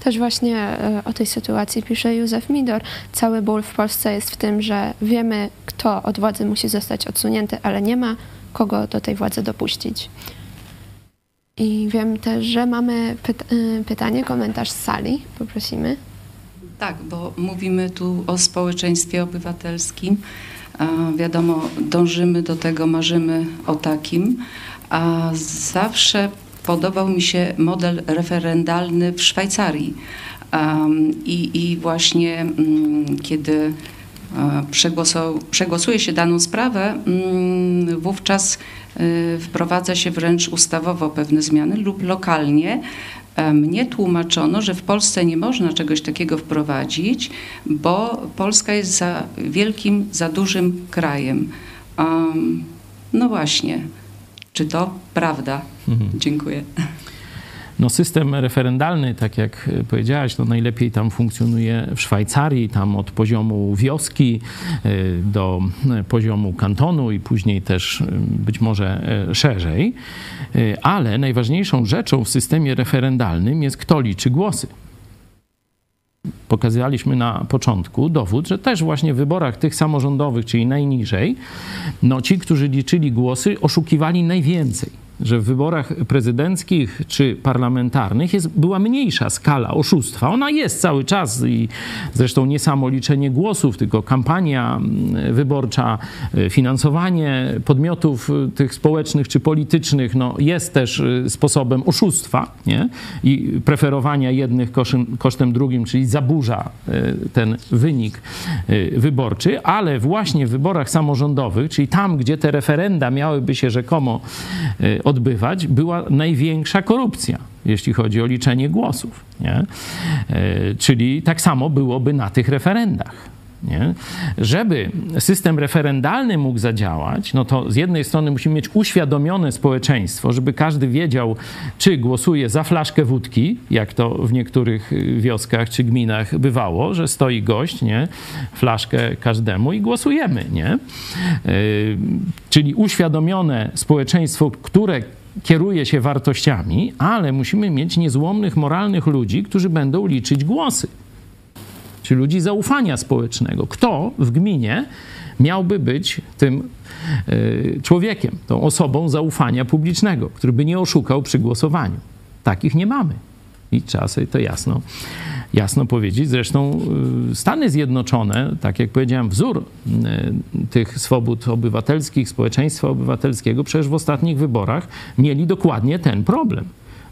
Speaker 1: Też właśnie e, o tej sytuacji pisze Józef Midor. Cały ból w Polsce jest w tym, że wiemy, kto od władzy musi zostać odsunięty, ale nie ma kogo do tej władzy dopuścić. I wiem też, że mamy y, pytanie, komentarz z sali. Poprosimy.
Speaker 9: Tak, bo mówimy tu o społeczeństwie obywatelskim. Wiadomo, dążymy do tego, marzymy o takim. A zawsze podobał mi się model referendalny w Szwajcarii. I, I właśnie mm, kiedy przegłosuje się daną sprawę, mm, wówczas y, wprowadza się wręcz ustawowo pewne zmiany lub lokalnie. E, Mnie tłumaczono, że w Polsce nie można czegoś takiego wprowadzić, bo Polska jest za wielkim, za dużym krajem. Um, no właśnie, czy to prawda? Dziękuję.
Speaker 3: No system referendalny, tak jak powiedziałaś, no najlepiej tam funkcjonuje w Szwajcarii, tam od poziomu wioski y, do poziomu kantonu i później też być może szerzej. Ale najważniejszą rzeczą w systemie referendalnym jest kto liczy głosy. Pokazywaliśmy na początku dowód, że też właśnie w wyborach tych samorządowych, czyli najniżej, no ci, którzy liczyli głosy, oszukiwali najwięcej że w wyborach prezydenckich czy parlamentarnych jest, była mniejsza skala oszustwa. Ona jest cały czas i zresztą nie samo liczenie głosów, tylko kampania mm, wyborcza, y, finansowanie podmiotów y, tych społecznych czy politycznych no, jest też y, sposobem oszustwa nie? i preferowania jednych kosztem, drugim, czyli zaburza ten wynik wyborczy, ale właśnie w wyborach samorządowych, czyli tam, gdzie te referenda miałyby się rzekomo y, odbywać, była największa korupcja, jeśli chodzi o liczenie głosów. Nie? Y, Czyli tak samo byłoby na tych referendach. Nie? Żeby system referendalny mógł zadziałać, no to z jednej strony musimy mieć uświadomione społeczeństwo, żeby każdy wiedział, czy głosuje za flaszkę wódki, jak to w niektórych y, wioskach czy gminach bywało, że stoi gość, nie? flaszkę każdemu i głosujemy. Nie? Yy, czyli uświadomione społeczeństwo, które kieruje się wartościami, ale musimy mieć niezłomnych, moralnych ludzi, którzy będą liczyć głosy czy ludzi zaufania społecznego. Kto w gminie miałby być tym y, człowiekiem, tą osobą zaufania publicznego, który by nie oszukał przy głosowaniu? Takich nie mamy. I trzeba sobie to jasno, jasno powiedzieć. Zresztą y, Stany Zjednoczone, tak jak powiedziałem, wzór y, tych swobód obywatelskich, społeczeństwa obywatelskiego, przecież w ostatnich wyborach mieli dokładnie ten problem,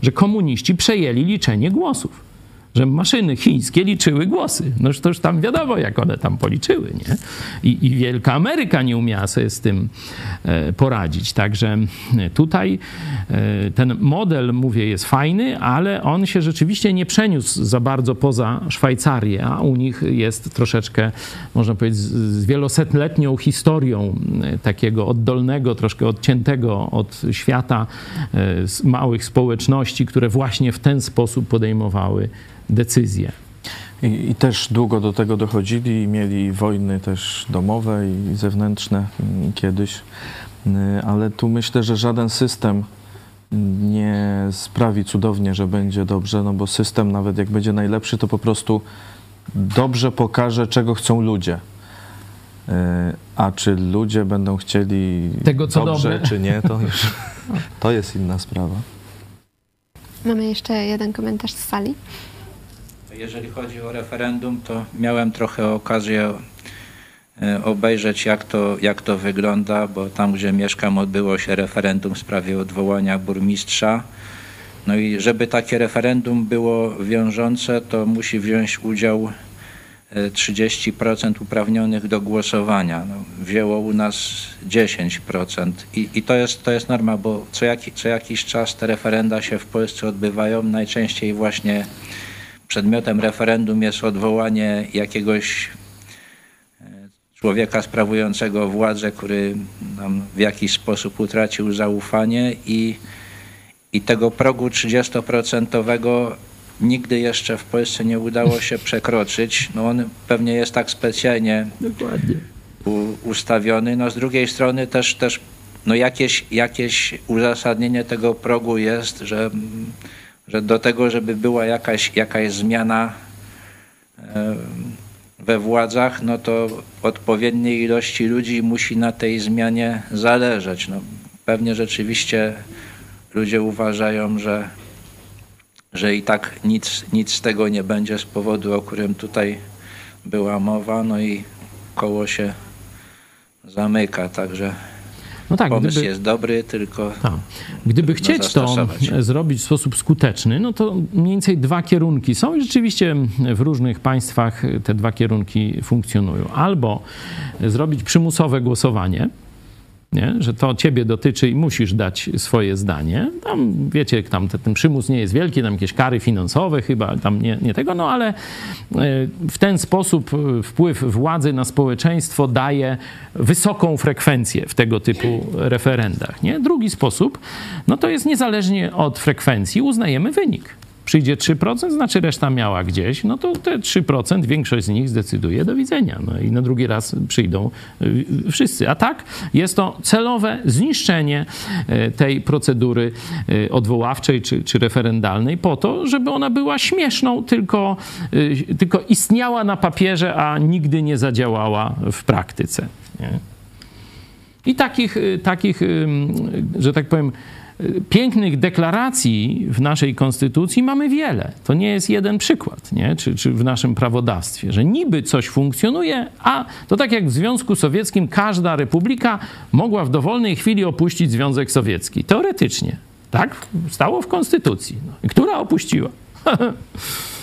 Speaker 3: że komuniści przejęli liczenie głosów że maszyny chińskie liczyły głosy. No to już tam wiadomo, jak one tam policzyły, nie? I, I Wielka Ameryka nie umiała sobie z tym e, poradzić. Także tutaj e, ten model, mówię, jest fajny, ale on się rzeczywiście nie przeniósł za bardzo poza Szwajcarię, a u nich jest troszeczkę, można powiedzieć, z, wielosetletnią historią e, takiego oddolnego, troszkę odciętego od świata e, małych społeczności, które właśnie w ten sposób podejmowały decyzje.
Speaker 4: I, I też długo do tego dochodzili i mieli wojny też domowe i zewnętrzne mm, kiedyś, Y, ale tu myślę, że żaden system nie sprawi cudownie, że będzie dobrze, no bo system nawet jak będzie najlepszy, to po prostu dobrze pokaże, czego chcą ludzie. Y, A czy ludzie będą chcieli
Speaker 3: Tego, co
Speaker 4: dobrze,
Speaker 3: dobre.
Speaker 4: czy nie, to już to jest inna sprawa.
Speaker 1: Mamy jeszcze jeden komentarz z sali.
Speaker 8: Jeżeli chodzi o referendum, to miałem trochę okazję e, obejrzeć, jak to, jak to wygląda, bo tam, gdzie mieszkam, odbyło się referendum w sprawie odwołania burmistrza. No i żeby takie referendum było wiążące, to musi wziąć udział e, 30% uprawnionych do głosowania. No, wzięło u nas 10%. I, i to, jest, to jest norma, bo co, jaki, co jakiś czas te referenda się w Polsce odbywają. Najczęściej właśnie przedmiotem referendum jest odwołanie jakiegoś e, człowieka sprawującego władzę, który nam w jakiś sposób utracił zaufanie i, i tego progu 30% nigdy jeszcze w Polsce nie udało się przekroczyć. No on pewnie jest tak specjalnie
Speaker 3: Dokładnie.
Speaker 8: ustawiony. No z drugiej strony też, też no jakieś, jakieś uzasadnienie tego progu jest, że, mm, że do tego, żeby była jakaś, jakaś zmiana we władzach, no to odpowiedniej ilości ludzi musi na tej zmianie zależeć. No, pewnie rzeczywiście ludzie uważają, że, że i tak nic, nic z tego nie będzie z powodu, o którym tutaj była mowa, no i koło się zamyka, także
Speaker 3: No tak,
Speaker 8: Pomysł
Speaker 3: gdyby-
Speaker 8: jest dobry, tylko
Speaker 3: Tak. Gdyby
Speaker 8: Trudno
Speaker 3: chcieć to zrobić w sposób skuteczny, no to mniej więcej dwa kierunki są i rzeczywiście w różnych państwach te dwa kierunki funkcjonują. Albo zrobić przymusowe głosowanie, nie? że to ciebie dotyczy i musisz dać swoje zdanie. Tam wiecie, tam te- ten przymus nie jest wielki, tam jakieś kary finansowe chyba, tam nie, nie tego, no ale e, w ten sposób e, wpływ władzy na społeczeństwo daje wysoką frekwencję w tego typu referendach. Nie? Drugi sposób, no to jest niezależnie od frekwencji uznajemy wynik. Przyjdzie 3%, znaczy reszta miała gdzieś, no to te 3%, większość z nich zdecyduje do widzenia. No i na drugi raz przyjdą y, wszyscy. A tak jest to celowe zniszczenie y, tej procedury y, odwoławczej czy, czy referendalnej po to, żeby ona była śmieszną, tylko, y, tylko istniała na papierze, a nigdy nie zadziałała w praktyce. Nie? I takich, y, takich, że tak powiem, pięknych deklaracji w naszej konstytucji mamy wiele. To nie jest jeden przykład, nie? Czy, czy w naszym prawodawstwie, że niby coś funkcjonuje, a to tak jak w Związku Sowieckim każda republika mogła w dowolnej chwili opuścić Związek Sowiecki. Teoretycznie. Tak stało w konstytucji. No. Która opuściła?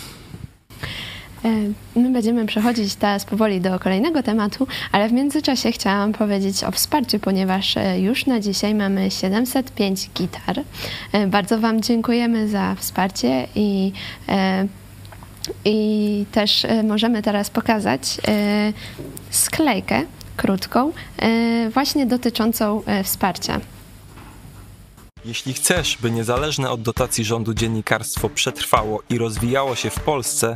Speaker 1: E, My będziemy przechodzić teraz powoli do kolejnego tematu, ale w międzyczasie chciałam powiedzieć o wsparciu, ponieważ e, już na dzisiaj mamy 705 gitar. E, Bardzo Wam dziękujemy za wsparcie i, i też możemy teraz pokazać sklejkę krótką, właśnie dotyczącą wsparcia.
Speaker 10: Jeśli chcesz, by niezależne od dotacji rządu dziennikarstwo przetrwało i rozwijało się w Polsce,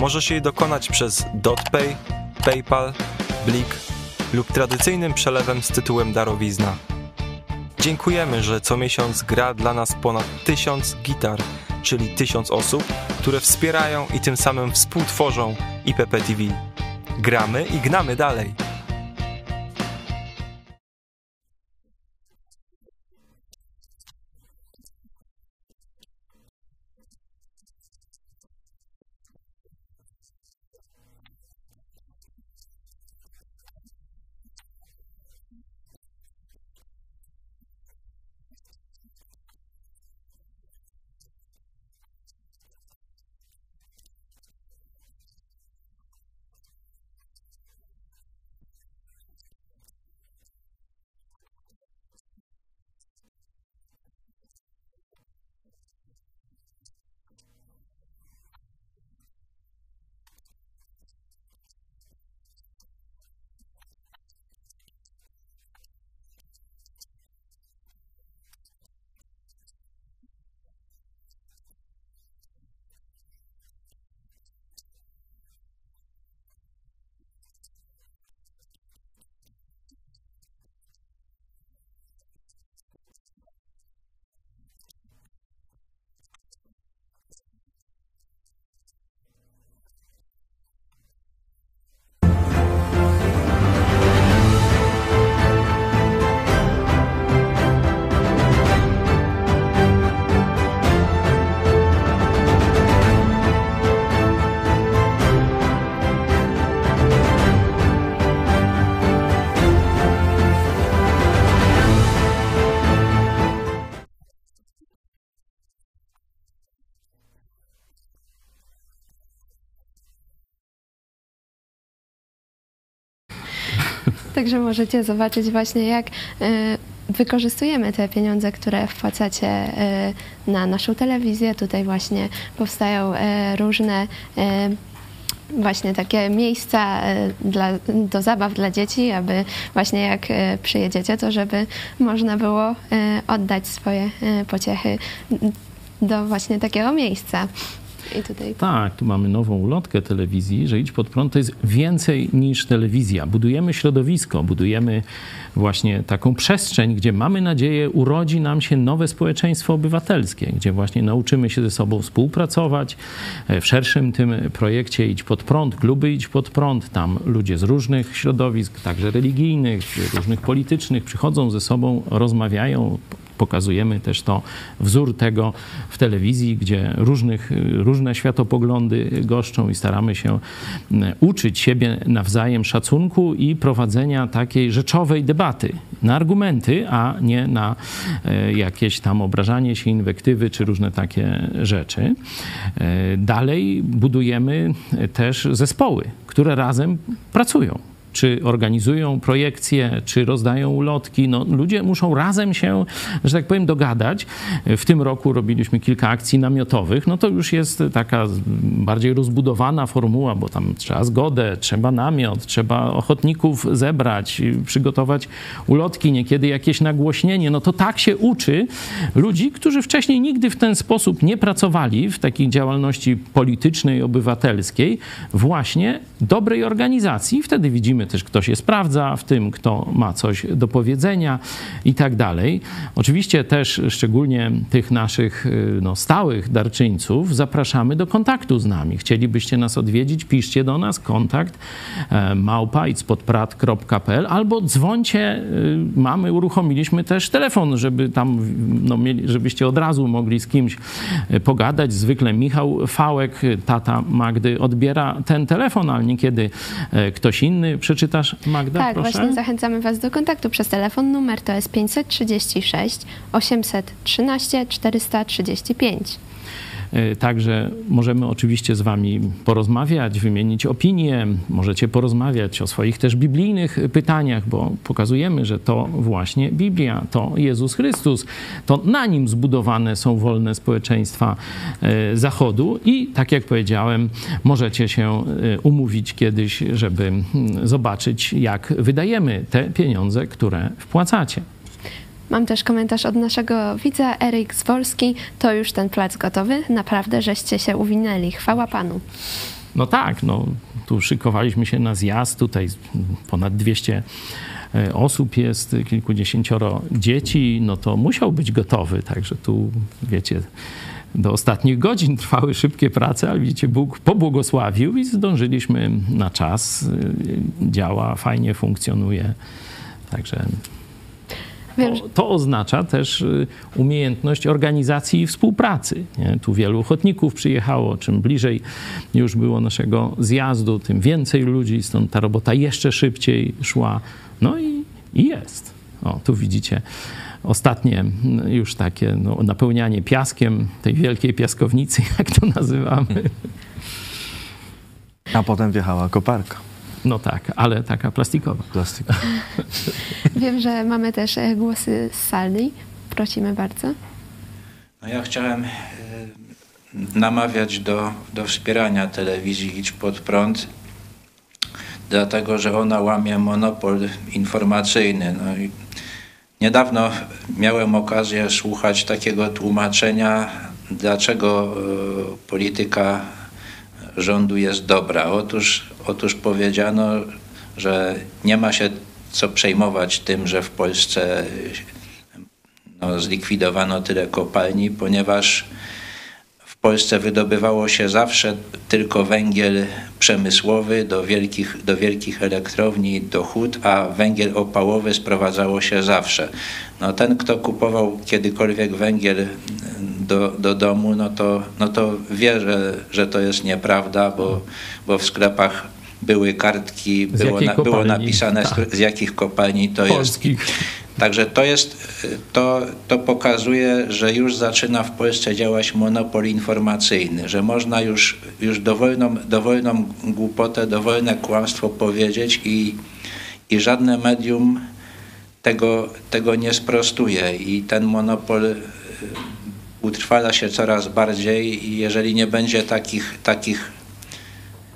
Speaker 10: Możesz jej dokonać przez DotPay, PayPal, Blik lub tradycyjnym przelewem z tytułem darowizna. Dziękujemy, że co miesiąc gra dla nas ponad tysiąc gitar, czyli tysiąc osób, które wspierają i tym samym współtworzą IPP TV. Gramy i gnamy dalej.
Speaker 1: Także możecie zobaczyć właśnie, jak e, wykorzystujemy te pieniądze, które wpłacacie e, na naszą telewizję. Tutaj właśnie powstają e, różne właśnie takie miejsca dla, do zabaw dla dzieci, aby właśnie jak przyjedziecie, to żeby można było oddać swoje pociechy do właśnie takiego miejsca. I tutaj
Speaker 3: Tak, tu mamy nową ulotkę telewizji, że Idź Pod Prąd to jest więcej niż telewizja. Budujemy środowisko, budujemy właśnie taką przestrzeń, gdzie mamy nadzieję urodzi nam się nowe społeczeństwo obywatelskie, gdzie właśnie nauczymy się ze sobą współpracować. E, W szerszym tym projekcie Idź Pod Prąd, kluby Idź Pod Prąd, tam ludzie z różnych środowisk, także religijnych, różnych politycznych, przychodzą ze sobą, rozmawiają, pokazujemy też to wzór tego w telewizji, gdzie różnych, różne światopoglądy goszczą i staramy się mm, uczyć siebie nawzajem szacunku i prowadzenia takiej rzeczowej debaty na argumenty, a nie na e, jakieś tam obrażanie się, inwektywy czy różne takie rzeczy. E, Dalej budujemy też zespoły, które razem pracują czy organizują projekcje, czy rozdają ulotki. No, ludzie muszą razem się, że tak powiem, dogadać. W tym roku robiliśmy kilka akcji namiotowych. No to już jest taka bardziej rozbudowana formuła, bo tam trzeba zgodę, trzeba namiot, trzeba ochotników zebrać, przygotować ulotki, niekiedy jakieś nagłośnienie. No to tak się uczy ludzi, którzy wcześniej nigdy w ten sposób nie pracowali w takiej działalności politycznej, obywatelskiej, właśnie dobrej organizacji. Wtedy widzimy też, kto się sprawdza w tym, kto ma coś do powiedzenia i tak dalej. Oczywiście też szczególnie tych naszych y, no, stałych darczyńców zapraszamy do kontaktu z nami. Chcielibyście nas odwiedzić, piszcie do nas kontakt e, małpa itspodprat.pl albo dzwońcie. y, Mamy, uruchomiliśmy też telefon, żeby tam, no, mieli, żebyście od razu mogli z kimś y, pogadać. Zwykle Michał Fałek, tata Magdy, odbiera ten telefon, ale niekiedy e, ktoś inny. Przeczytasz, Magda,
Speaker 1: Tak,
Speaker 3: proszę?
Speaker 1: właśnie zachęcamy Was do kontaktu przez telefon. Numer to jest 536 813 435.
Speaker 3: E, Także możemy oczywiście z Wami porozmawiać, wymienić opinie. Możecie porozmawiać o swoich też biblijnych pytaniach, bo pokazujemy, że to właśnie Biblia, to Jezus Chrystus, to na nim zbudowane są wolne społeczeństwa e, Zachodu i tak jak powiedziałem, możecie się e, umówić kiedyś, żeby mm, zobaczyć, jak wydajemy te pieniądze, które wpłacacie.
Speaker 1: Mam też komentarz od naszego widza, Eryk Zwolski. To już ten plac gotowy. Naprawdę, żeście się uwinęli. Chwała Panu.
Speaker 3: No tak, no tu szykowaliśmy się na zjazd, tutaj ponad 200 e, osób jest, kilkudziesięcioro dzieci, no to musiał być gotowy, także tu wiecie, do ostatnich godzin trwały szybkie prace, ale widzicie, Bóg pobłogosławił i zdążyliśmy na czas. E, Działa, fajnie funkcjonuje, także
Speaker 1: Wiem,
Speaker 3: to, to oznacza też y, umiejętność organizacji i współpracy. Nie? Tu wielu ochotników przyjechało. Czym bliżej już było naszego zjazdu, tym więcej ludzi, stąd ta robota jeszcze szybciej szła. No i, i jest. O, tu widzicie ostatnie już takie no, napełnianie piaskiem tej wielkiej piaskownicy, jak to nazywamy.
Speaker 4: A potem wjechała koparka
Speaker 3: No tak, ale taka plastikowa.
Speaker 4: plastikowa.
Speaker 1: wiem, że mamy też e, głosy z sali. Prosimy bardzo.
Speaker 8: No ja chciałem e, namawiać do, do wspierania telewizji Idź Pod Prąd, dlatego że ona łamie monopol informacyjny. No i niedawno miałem okazję słuchać takiego tłumaczenia, dlaczego e, polityka rządu jest dobra. Otóż, otóż powiedziano, że nie ma się co przejmować tym, że w Polsce no, zlikwidowano tyle kopalni, ponieważ w Polsce wydobywało się zawsze tylko węgiel przemysłowy do wielkich, do wielkich elektrowni, do hut, a węgiel opałowy sprowadzało się zawsze. No, ten, kto kupował kiedykolwiek węgiel do, do domu, no to, no to wie, że, że to jest nieprawda, bo, bo w sklepach były kartki,
Speaker 3: Z
Speaker 8: było, na, było napisane z,
Speaker 3: Tak.
Speaker 8: z jakich kopalni to jest.
Speaker 3: Polskich.
Speaker 8: Także to jest, to, to pokazuje, że już zaczyna w Polsce działać monopol informacyjny, że można już, już dowolną, dowolną głupotę, dowolne kłamstwo powiedzieć i, i żadne medium tego, tego nie sprostuje i ten monopol utrwala się coraz bardziej i jeżeli nie będzie takich, takich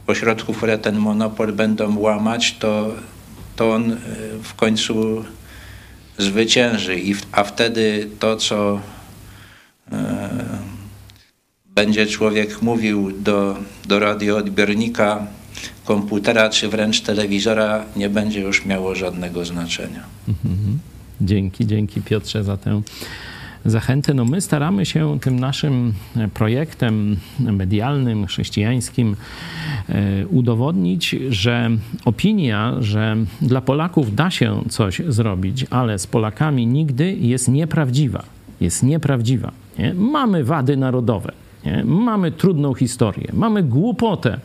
Speaker 8: ośrodków, które ten monopol będą łamać, to, to on y, w końcu zwycięży, I a wtedy to, co e, będzie człowiek mówił do, do radioodbiornika, komputera czy wręcz telewizora, nie będzie już miało żadnego znaczenia.
Speaker 3: Mhm. Dzięki, dzięki Piotrze za tę zachętę. No my staramy się tym naszym projektem medialnym, chrześcijańskim e, udowodnić, że opinia, że dla Polaków da się coś zrobić, ale z Polakami nigdy jest nieprawdziwa. Jest nieprawdziwa. Nie? Mamy wady narodowe. Nie? Mamy trudną historię, mamy głupotę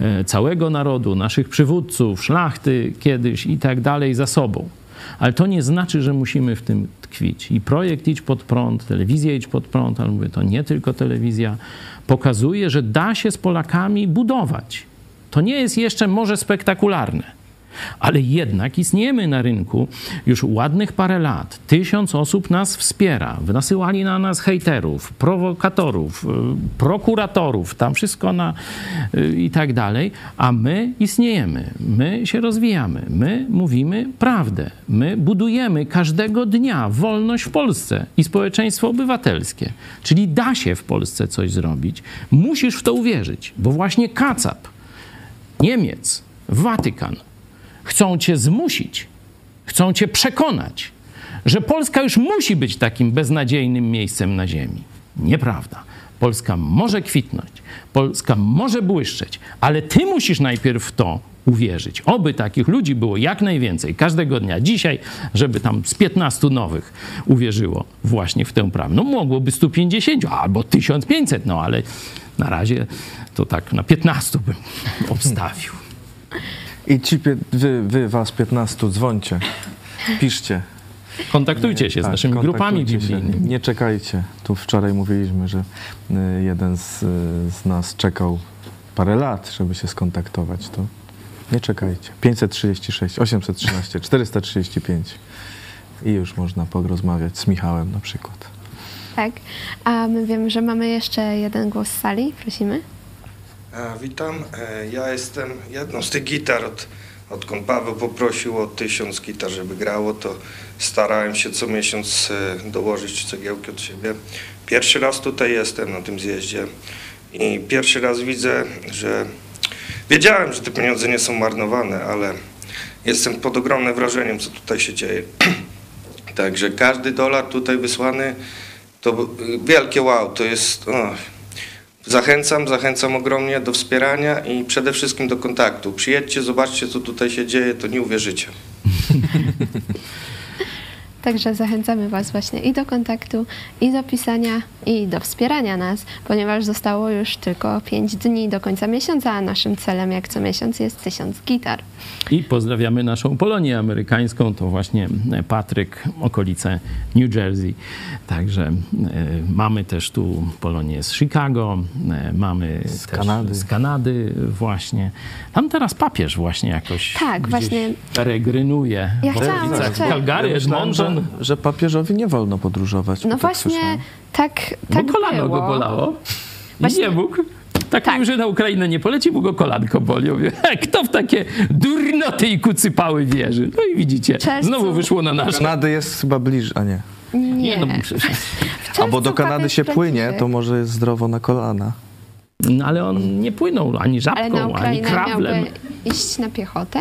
Speaker 3: e, całego narodu, naszych przywódców, szlachty kiedyś i tak dalej za sobą. Ale to nie znaczy, że musimy w tym tkwić. I projekt Idź Pod Prąd, telewizja Idź Pod Prąd, ale mówię, to nie tylko telewizja, pokazuje, że da się z Polakami budować. To nie jest jeszcze może spektakularne ale jednak istniejemy na rynku już ładnych parę lat. Tysiąc osób nas wspiera. Nasyłali na nas hejterów, prowokatorów, y, prokuratorów, tam wszystko na y, i tak dalej. A my istniejemy, my się rozwijamy, my mówimy prawdę. My budujemy każdego dnia wolność w Polsce i społeczeństwo obywatelskie. Czyli da się w Polsce coś zrobić. Musisz w to uwierzyć, bo właśnie Kacap, Niemiec, Watykan, chcą cię zmusić, chcą cię przekonać, że Polska już musi być takim beznadziejnym miejscem na ziemi. Nieprawda. Polska może kwitnąć, Polska może błyszczeć, ale ty musisz najpierw w to uwierzyć. Oby takich ludzi było jak najwięcej każdego dnia. Dzisiaj, żeby tam z 15 nowych uwierzyło właśnie w tę prawdę. No mogłoby 150 albo 1500, no ale na razie to tak na 15 bym obstawił.
Speaker 4: I ci, wy, wy was 15, dzwońcie, piszcie.
Speaker 3: Kontaktujcie się z tak, naszymi grupami biblijnymi.
Speaker 4: Nie czekajcie. Tu wczoraj mówiliśmy, że y, jeden z, y, z nas czekał parę lat, żeby się skontaktować. To nie czekajcie. 536, 813, 435 i już można porozmawiać z Michałem na przykład.
Speaker 1: Tak, a my wiemy, że mamy jeszcze jeden głos z sali. Prosimy.
Speaker 11: E, witam. E, ja jestem jedną z tych gitar, od, odkąd Paweł poprosił o tysiąc gitar, żeby grało, to starałem się co miesiąc e, dołożyć cegiełki od siebie. Pierwszy raz tutaj jestem na tym zjeździe i pierwszy raz widzę, że wiedziałem, że te pieniądze nie są marnowane, ale jestem pod ogromnym wrażeniem, co tutaj się dzieje. Także każdy dolar tutaj wysłany to wielkie wow, to jest... Oh, Zachęcam, zachęcam ogromnie do wspierania i przede wszystkim do kontaktu. Przyjedźcie, zobaczcie, co tutaj się dzieje, to nie uwierzycie.
Speaker 1: Także zachęcamy Was właśnie i do kontaktu, i do pisania, i do wspierania nas, ponieważ zostało już tylko 5 dni do końca miesiąca, a naszym celem jak co miesiąc jest 1000 gitar.
Speaker 3: I pozdrawiamy naszą Polonię amerykańską, to właśnie Patryk, okolice New Jersey. Także e, mamy też tu Polonię z Chicago, e, mamy z Kanady. z Kanady właśnie. Tam teraz papież właśnie jakoś
Speaker 1: tak, właśnie
Speaker 3: peregrynuje
Speaker 1: ja w okolicach
Speaker 3: Calgary, Edmonton.
Speaker 4: Że, że papieżowi nie wolno podróżować.
Speaker 1: No właśnie, tak, tak
Speaker 3: Bo kolano
Speaker 1: było.
Speaker 3: go bolało. Właśnie, nie mógł. Tak, tak. że na Ukrainę nie poleci, bo go kolanko boli. Mówię, kto w takie durnoty i kucypały wierzy? No i widzicie, znowu wyszło na nasz.
Speaker 4: Kanady jest chyba bliżej, a nie.
Speaker 1: Nie. nie no,
Speaker 4: Albo do Kanady się płynie, to może jest zdrowo na kolana.
Speaker 3: No ale on nie płynął ani żabką, ani krawlem.
Speaker 1: iść na piechotę?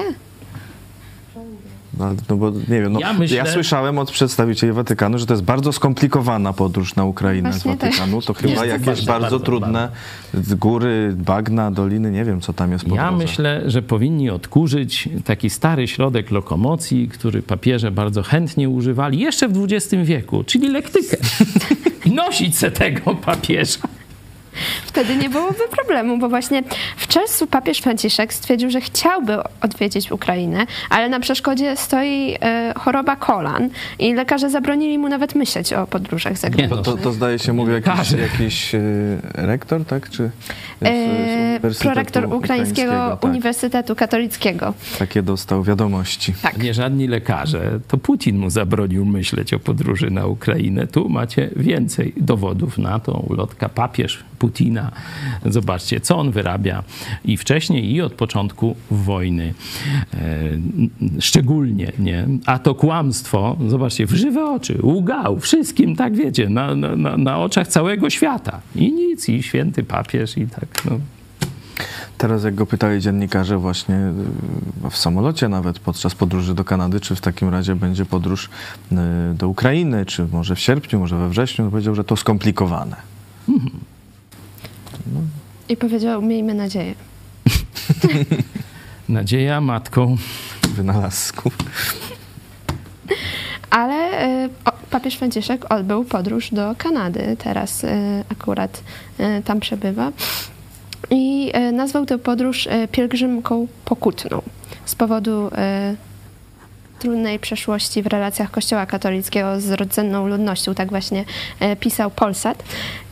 Speaker 4: No, no bo nie wiem, no, ja, myślę... ja, słyszałem od przedstawicieli Watykanu, że to jest bardzo skomplikowana podróż na Ukrainę Właśnie z Watykanu. To chyba jakieś bardzo, bardzo trudne bardzo. góry, bagna, doliny, nie wiem co tam jest po
Speaker 3: Ja drodze. myślę, że powinni odkurzyć taki stary środek lokomocji, który papieże bardzo chętnie używali jeszcze w XX wieku, czyli lektykę. Nosić se tego papieża.
Speaker 1: Wtedy nie byłoby problemu, bo właśnie w czerwcu papież Franciszek stwierdził, że chciałby odwiedzić Ukrainę, ale na przeszkodzie stoi e, choroba kolan i lekarze zabronili mu nawet myśleć o podróżach zagranicznych.
Speaker 4: No, to, to, zdaje się, mówi jakiś, jakiś e, rektor, tak? Czy
Speaker 1: prorektor Ukraińskiego, Ukraińskiego tak. Uniwersytetu Katolickiego.
Speaker 4: Takie dostał wiadomości.
Speaker 3: Tak. Nie żadni lekarze, to Putin mu zabronił myśleć o podróży na Ukrainę. Tu macie więcej dowodów na to. Ulotka papież Putina. Zobaczcie, co on wyrabia i wcześniej, i od początku wojny. E, szczególnie, nie? A to kłamstwo, zobaczcie, w żywe oczy, łgał wszystkim, tak wiecie, na, na, na oczach całego świata. I nic, i święty papież, i tak, no.
Speaker 4: Teraz jak go pytali dziennikarze właśnie y, w samolocie nawet podczas podróży do Kanady, czy w takim razie będzie podróż y, do Ukrainy, czy może w sierpniu, może we wrześniu, to powiedział, że to skomplikowane. Mhm.
Speaker 1: I powiedział, miejmy nadzieję.
Speaker 3: Nadzieja matką
Speaker 4: wynalazków.
Speaker 1: Ale y, papież Franciszek odbył podróż do Kanady. Teraz y, akurat y, tam przebywa. I nazwał tę podróż pielgrzymką pokutną z powodu trudnej przeszłości w relacjach Kościoła katolickiego z rdzenną ludnością. Tak właśnie pisał Polsat.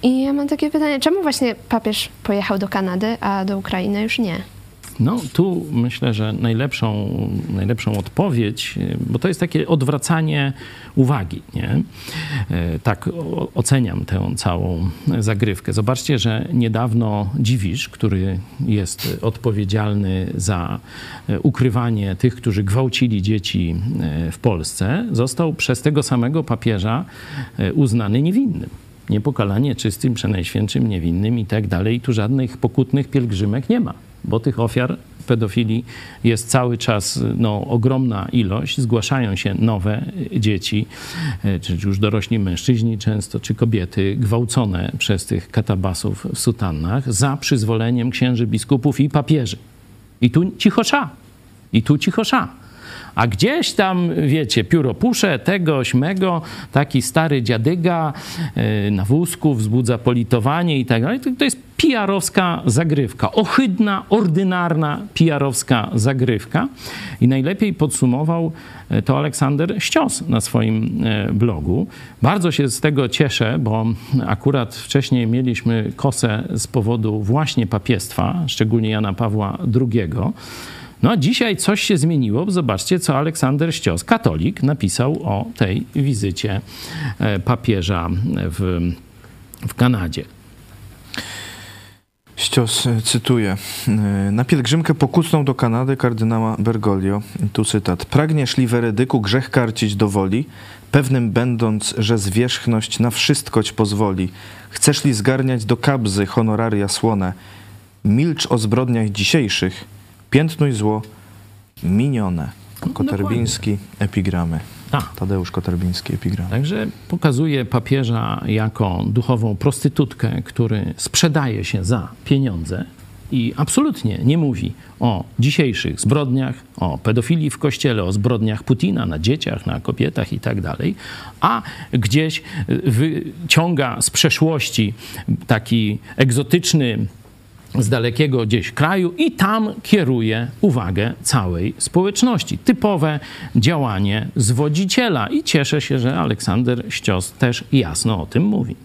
Speaker 1: I ja mam takie pytanie, czemu właśnie papież pojechał do Kanady, a do Ukrainy już nie?
Speaker 3: No tu myślę, że najlepszą, najlepszą odpowiedź, bo to jest takie odwracanie uwagi. Nie? E, tak oceniam tę całą zagrywkę. Zobaczcie, że niedawno Dziwisz, który jest odpowiedzialny za e, ukrywanie tych, którzy gwałcili dzieci e, w Polsce, został przez tego samego papieża uznany niewinnym niepokalanie czystym, przenajświętszym, niewinnym i tak dalej. Tu żadnych pokutnych pielgrzymek nie ma bo tych ofiar pedofilii jest cały czas no, ogromna ilość. Zgłaszają się nowe dzieci, e, czy już dorośli mężczyźni często, czy kobiety gwałcone przez tych katabasów w sutannach za przyzwoleniem księży biskupów i papieży. I tu cichosza. I tu cichosza. A gdzieś tam, wiecie, pióropusze tego, śmego, taki stary dziadyga e, na wózku wzbudza politowanie i tak dalej. To jest PR-owska zagrywka, ohydna, ordynarna PR-owska zagrywka. I najlepiej podsumował e, to Aleksander Ścios na swoim e, blogu. Bardzo się z tego cieszę, bo akurat wcześniej mieliśmy kosę z powodu właśnie papiestwa, szczególnie Jana Pawła II. No a dzisiaj coś się zmieniło. Zobaczcie, co Aleksander Ścios, katolik, napisał o tej wizycie e, papieża w, w Kanadzie.
Speaker 4: Ścios, e, cytuję. E, na pielgrzymkę pokusną do Kanady kardynała Bergoglio, tu cytat. Pragniesz li weredyku grzech karcić do woli, pewnym będąc, że zwierzchność na wszystko ci pozwoli. Chcesz li zgarniać do kabzy honoraria słone, milcz o zbrodniach dzisiejszych, Piętnuj zło minione. Koterbiński epigramy. A. Tadeusz Koterbiński epigramy.
Speaker 3: Także pokazuje papieża jako duchową prostytutkę, który sprzedaje się za pieniądze i absolutnie nie mówi o dzisiejszych zbrodniach, o pedofilii w kościele, o zbrodniach Putina na dzieciach, na kobietach i tak dalej, a gdzieś wyciąga z przeszłości taki egzotyczny z dalekiego gdzieś kraju i tam kieruje uwagę całej społeczności. Typowe działanie zwodziciela i cieszę się, że Aleksander Ścios też jasno o tym mówi.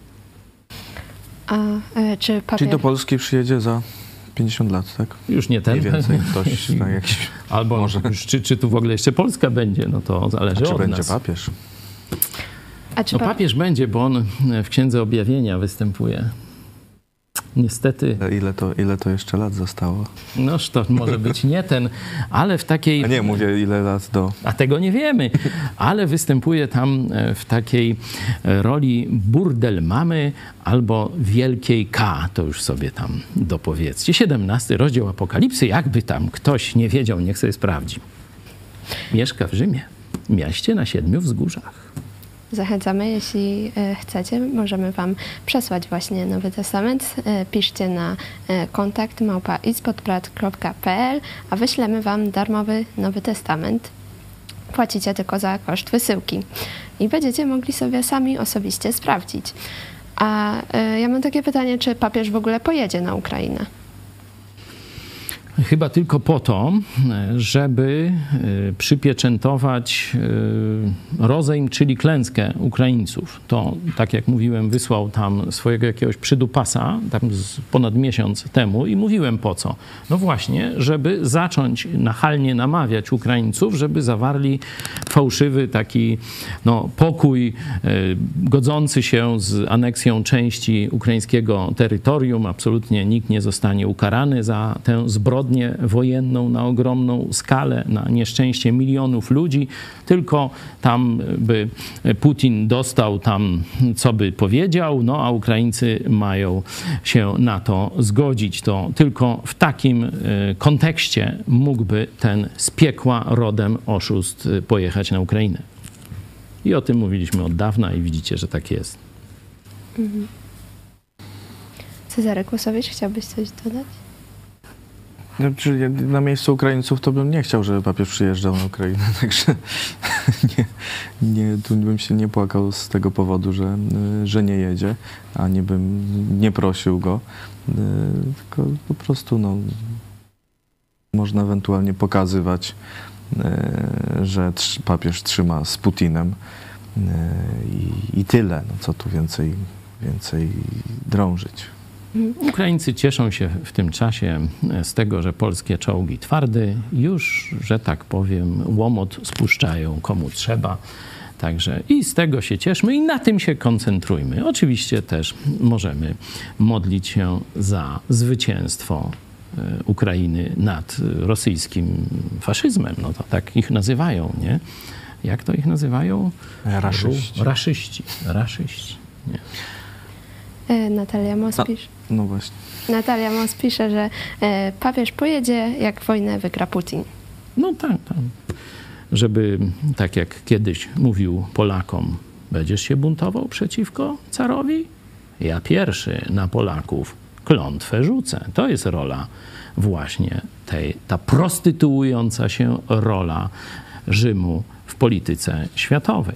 Speaker 1: A e, czy papier...
Speaker 4: Czyli do Polski przyjedzie za 50 lat, tak?
Speaker 3: Już nie ten.
Speaker 4: Mniej więcej ktoś, tak, jakiś,
Speaker 3: Albo może. Już, czy, czy tu w ogóle jeszcze Polska będzie, no to zależy
Speaker 4: A czy
Speaker 3: od
Speaker 4: będzie
Speaker 3: nas.
Speaker 4: papież?
Speaker 3: A czy no papież będzie, bo on w Księdze Objawienia występuje. Niestety.
Speaker 4: Ile to, ile to jeszcze lat zostało?
Speaker 3: Noż to może być nie ten, ale w takiej.
Speaker 4: A nie, mówię ile lat do.
Speaker 3: A tego nie wiemy, ale występuje tam e, w takiej e, roli burdel mamy albo wielkiej K. To już sobie tam dopowiedzcie. 17 rozdział Apokalipsy, jakby tam ktoś nie wiedział, niech sobie sprawdzi. Mieszka w Rzymie, mieście na siedmiu wzgórzach
Speaker 1: zachęcamy, jeśli e, chcecie, możemy Wam przesłać właśnie Nowy Testament. E, piszcie na e, kontakt małpa a wyślemy Wam darmowy Nowy Testament. Płacicie tylko za koszt wysyłki i będziecie mogli sobie sami osobiście sprawdzić. A ja mam takie pytanie, czy papież w ogóle pojedzie na Ukrainę?
Speaker 3: Chyba tylko po to, żeby y, przypieczętować y, rozejm, czyli klęskę Ukraińców. To, tak jak mówiłem, wysłał tam swojego jakiegoś przydupasa tam ponad miesiąc temu i mówiłem po co. No właśnie, żeby zacząć nachalnie namawiać Ukraińców, żeby zawarli fałszywy taki no, pokój y, godzący się z aneksją części ukraińskiego terytorium. Absolutnie nikt nie zostanie ukarany za tę zbrodnię zbrodnię wojenną na ogromną skalę, na nieszczęście milionów ludzi, tylko tam by Putin dostał tam, co by powiedział, no a Ukraińcy mają się na to zgodzić. To tylko w takim e, kontekście mógłby ten z piekła rodem oszust e, pojechać na Ukrainę. I o tym mówiliśmy od dawna i widzicie, że tak jest. Mhm.
Speaker 1: Cezary Kłosowicz, chciałbyś coś dodać?
Speaker 4: Znaczy, na miejscu Ukraińców to bym nie chciał, żeby papież przyjeżdżał na Ukrainę, także nie, nie, tu bym się nie płakał z tego powodu, że, że nie jedzie, ani bym nie prosił go, tylko po prostu no, można ewentualnie pokazywać, że papież trzyma z Putinem i, i tyle, no co tu więcej, więcej drążyć.
Speaker 3: Ukraińcy cieszą się w tym czasie z tego, że polskie czołgi twardy już, że tak powiem, łomot spuszczają komu trzeba. Także i z tego się cieszmy i na tym się koncentrujmy. Oczywiście też możemy modlić się za zwycięstwo e, Ukrainy nad rosyjskim faszyzmem. No to tak ich nazywają, nie? Jak to ich nazywają?
Speaker 4: Raszyści.
Speaker 3: Raszyści. Raszyści. Nie.
Speaker 1: E, Natalia Mospisz.
Speaker 4: No, no, właśnie.
Speaker 1: Natalia Mos pisze, że e, papież pojedzie, jak wojnę wygra Putin.
Speaker 3: No tak, tak. Żeby, tak jak kiedyś mówił Polakom, będziesz się buntował przeciwko carowi? Ja pierwszy na Polaków klątwę rzucę. To jest rola właśnie tej, ta prostytuująca się rola Rzymu w polityce światowej.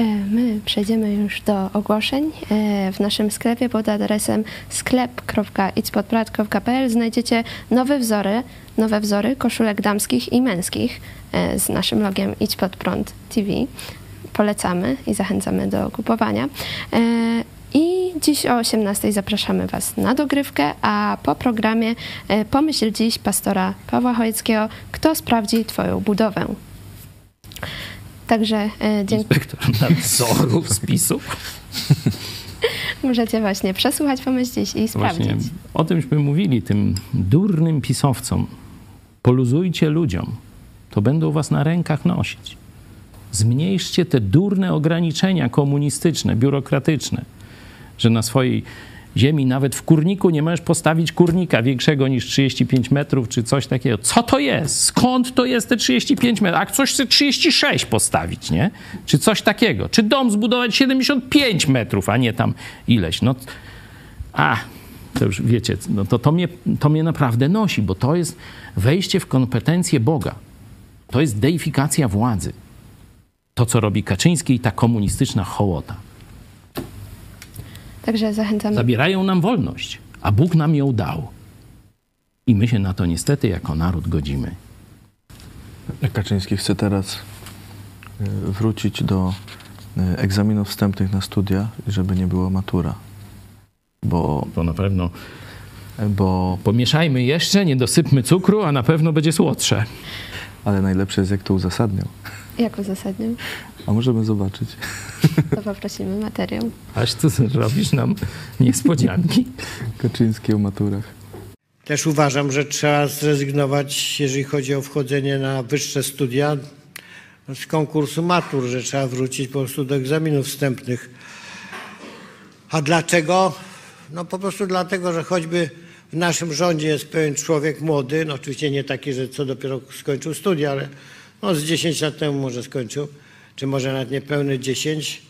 Speaker 1: E, my przejdziemy już do ogłoszeń. E, w naszym sklepie pod adresem sklep.itspodprat.pl znajdziecie nowe wzory, nowe wzory koszulek damskich i męskich e, z naszym logiem Idź Pod Prąd TV. Polecamy i zachęcamy do kupowania. I dziś o 18 zapraszamy Was na dogrywkę, a po programie pomyśl dziś pastora Pawła Chojeckiego, kto sprawdzi Twoją budowę. Także
Speaker 3: e, dziękuję. Inspektor nadzoru spisów.
Speaker 1: Możecie właśnie przesłuchać, pomyśleć i sprawdzić. Właśnie
Speaker 3: o tymśmy mówili, tym durnym pisowcom. Poluzujcie ludziom, to będą was na rękach nosić. Zmniejszcie te durne ograniczenia komunistyczne, biurokratyczne, że na swojej ziemi, nawet w kurniku nie możesz postawić kurnika większego niż 35 metrów czy coś takiego. Co to jest? Skąd to jest te 35 metrów? A coś chce 36 postawić, nie? Czy coś takiego? Czy dom zbudować 75 metrów, a nie tam ileś? No, a, to już wiecie, no to, to, mnie, to mnie naprawdę nosi, bo to jest wejście w kompetencje Boga. To jest deifikacja władzy. To, co robi Kaczyński i ta komunistyczna hołota.
Speaker 1: Także zachęcamy.
Speaker 3: Zabierają nam wolność, a Bóg nam ją dał. I my się na to niestety jako naród godzimy.
Speaker 4: Kaczyński chce teraz e, wrócić do e, egzaminów wstępnych na studia, żeby nie było matura. Bo.
Speaker 3: To na pewno. Bo. Pomieszajmy jeszcze, nie dosypmy cukru, a na pewno będzie słodsze.
Speaker 4: Ale najlepsze jest, jak to uzasadniał.
Speaker 1: Jak uzasadniał?
Speaker 4: A możemy zobaczyć.
Speaker 1: To poprosimy materiał.
Speaker 3: Aż ty robisz nam niespodzianki.
Speaker 4: Kaczyński o maturach.
Speaker 12: Też uważam, że trzeba zrezygnować, jeżeli chodzi o wchodzenie na wyższe studia, z konkursu matur, że trzeba wrócić po prostu do egzaminów wstępnych. A dlaczego? No po prostu dlatego, że choćby w naszym rządzie jest pewien człowiek młody, no oczywiście nie taki, że co dopiero skończył studia, ale no z 10 lat temu może skończył, czy może nawet niepełny 10,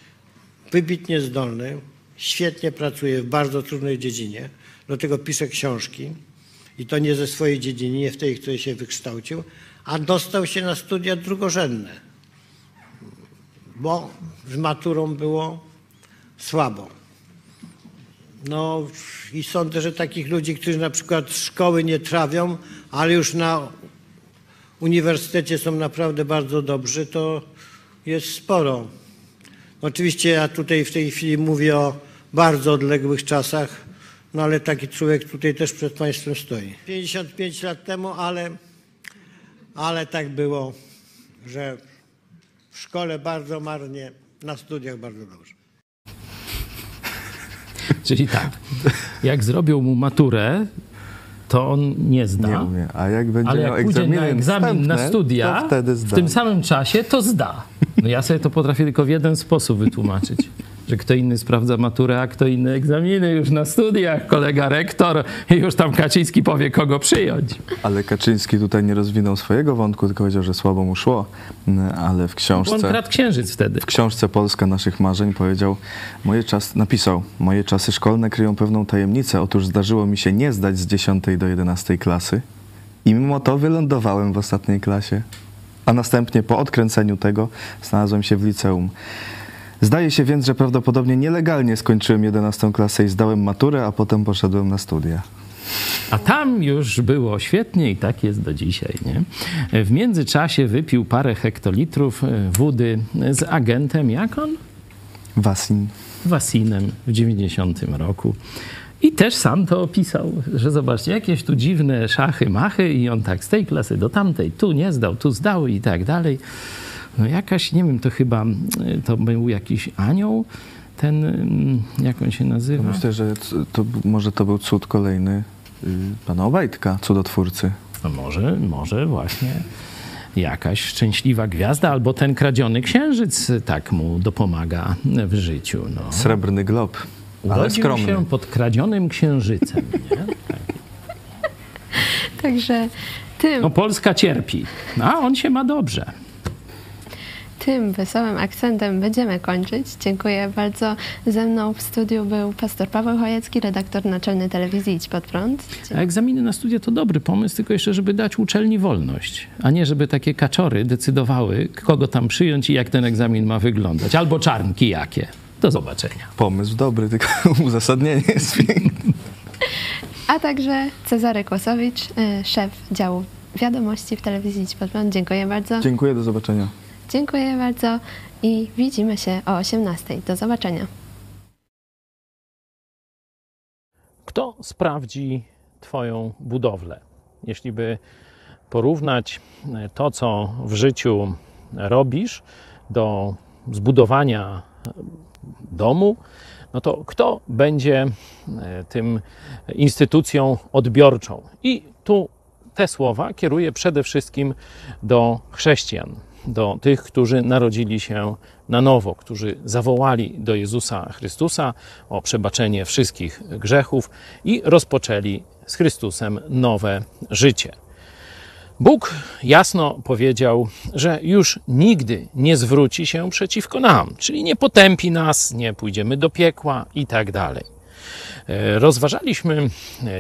Speaker 12: wybitnie zdolny, świetnie pracuje w bardzo trudnej dziedzinie, do tego pisze książki. I to nie ze swojej dziedziny, nie w tej, w której się wykształcił, a dostał się na studia drugorzędne, bo z maturą było słabo. No i sądzę, że takich ludzi, którzy na przykład szkoły nie trawią, ale już na uniwersytecie są naprawdę bardzo dobrzy, to jest sporo. Oczywiście ja tutaj w tej chwili mówię o bardzo odległych czasach, no ale taki człowiek tutaj też przed Państwem stoi. 55 lat temu, ale, ale tak było, że w szkole bardzo marnie, na studiach bardzo dobrze.
Speaker 3: Czyli tak, jak zrobią mu maturę, to on nie zda.
Speaker 4: Nie umie. A jak będzie
Speaker 3: ale
Speaker 4: miał
Speaker 3: jak pójdzie na egzamin na studia, w tym samym czasie, to zda. No ja sobie to potrafię tylko w jeden sposób wytłumaczyć. Że kto inny sprawdza maturę, a kto inny egzaminy już na studiach, kolega rektor i już tam Kaczyński powie, kogo przyjąć.
Speaker 4: Ale Kaczyński tutaj nie rozwinął swojego wątku, tylko powiedział, że słabo mu szło, Mm, ale w
Speaker 3: Bo on
Speaker 4: książce...
Speaker 3: kradł księżyc wtedy.
Speaker 4: W książce Polska naszych marzeń powiedział, moje czas, napisał, moje czasy szkolne kryją pewną tajemnicę. Otóż zdarzyło mi się nie zdać z 10 do 11 klasy i mimo to wylądowałem w ostatniej klasie. A następnie po odkręceniu tego znalazłem się w liceum. Zdaje się więc, że prawdopodobnie nielegalnie skończyłem 11 klasę i zdałem maturę, a potem poszedłem na studia.
Speaker 3: A tam już było świetnie i tak jest do dzisiaj. Nie? W międzyczasie wypił parę hektolitrów wody z agentem, jak on?
Speaker 4: Wasin.
Speaker 3: Wasinem w 90 roku. I też sam to opisał, że zobaczcie, jakieś tu dziwne szachy, machy i on tak z tej klasy do tamtej, tu nie zdał, tu zdał i tak dalej. No jakaś, nie wiem, to chyba y, to był jakiś anioł, ten, mm, jak on się nazywa?
Speaker 4: Myślę, że to, może to był cud kolejny y, pana Obajtka, cudotwórcy.
Speaker 3: No może, może właśnie jakaś szczęśliwa gwiazda albo ten kradziony księżyc tak mu dopomaga w życiu. No.
Speaker 4: Srebrny glob, ale
Speaker 3: Urodził
Speaker 4: skromny.
Speaker 3: się pod kradzionym księżycem. Nie?
Speaker 1: Także tym,
Speaker 3: No Polska cierpi, a on się ma dobrze.
Speaker 1: Tym wesołym akcentem będziemy kończyć. Dziękuję bardzo. Ze mną w studiu był pastor Paweł Chojecki, redaktor naczelny telewizji Idź Pod Prąd.
Speaker 3: A egzaminy na studia to dobry pomysł, tylko jeszcze, żeby dać uczelni wolność, a nie żeby takie kaczory decydowały, kogo tam przyjąć i jak ten egzamin ma wyglądać. Albo czarnki jakie. Do zobaczenia.
Speaker 4: Pomysł dobry, tylko uzasadnienie jest piękne.
Speaker 1: A także Cezary Kłosowicz, y, szef działu wiadomości w telewizji Idź Pod Prąd. Dziękuję bardzo.
Speaker 4: Dziękuję, do zobaczenia.
Speaker 1: Dziękuję bardzo i widzimy się o 18. Do zobaczenia.
Speaker 3: Kto sprawdzi Twoją budowlę? Jeśli by porównać e, to, co w życiu robisz, do zbudowania e, domu, no to kto będzie e, tym instytucją odbiorczą? I tu te słowa kieruję przede wszystkim do chrześcijan, do tych, którzy narodzili się na nowo, którzy zawołali do Jezusa Chrystusa o przebaczenie wszystkich grzechów i rozpoczęli z Chrystusem nowe życie. Bóg jasno powiedział, że już nigdy nie zwróci się przeciwko nam, czyli nie potępi nas, nie pójdziemy do piekła i tak dalej. Rozważaliśmy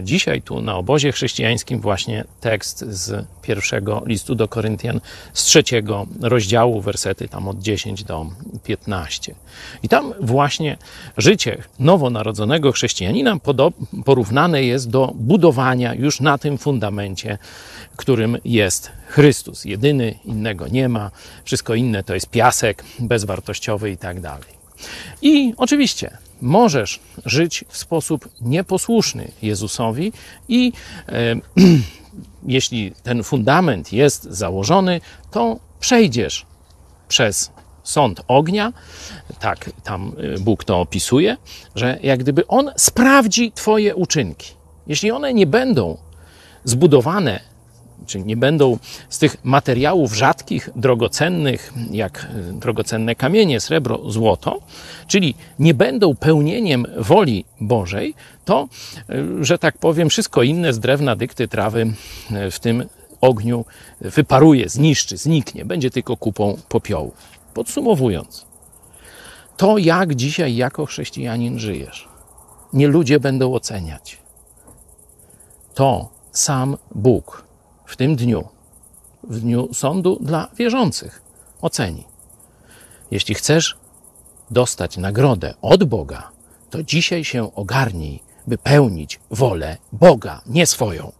Speaker 3: dzisiaj tu na obozie chrześcijańskim właśnie tekst z pierwszego listu do Koryntian z trzeciego rozdziału, wersety tam od 10 do 15. I tam właśnie życie nowonarodzonego chrześcijanina porównane jest do budowania już na tym fundamencie, którym jest Chrystus. Jedyny, innego nie ma, wszystko inne to jest piasek bezwartościowy i tak dalej. I oczywiście możesz żyć w sposób nieposłuszny Jezusowi i e, jeśli ten fundament jest założony, to przejdziesz przez sąd ognia, tak tam y, Bóg to opisuje, że jak gdyby on sprawdzi Twoje uczynki. Jeśli one nie będą zbudowane, czy nie będą z tych materiałów rzadkich, drogocennych, jak y, drogocenne kamienie, srebro, złoto, czyli nie będą pełnieniem woli Bożej, to, y, że tak powiem, wszystko inne z drewna, dykty, trawy y, w tym ogniu wyparuje, zniszczy, zniknie, będzie tylko kupą popiołu. Podsumowując, to jak dzisiaj jako chrześcijanin żyjesz, nie ludzie będą oceniać. To sam Bóg w tym dniu, w dniu sądu dla wierzących, oceni. Jeśli chcesz dostać nagrodę od Boga, to dzisiaj się ogarnij, by pełnić wolę Boga, nie swoją.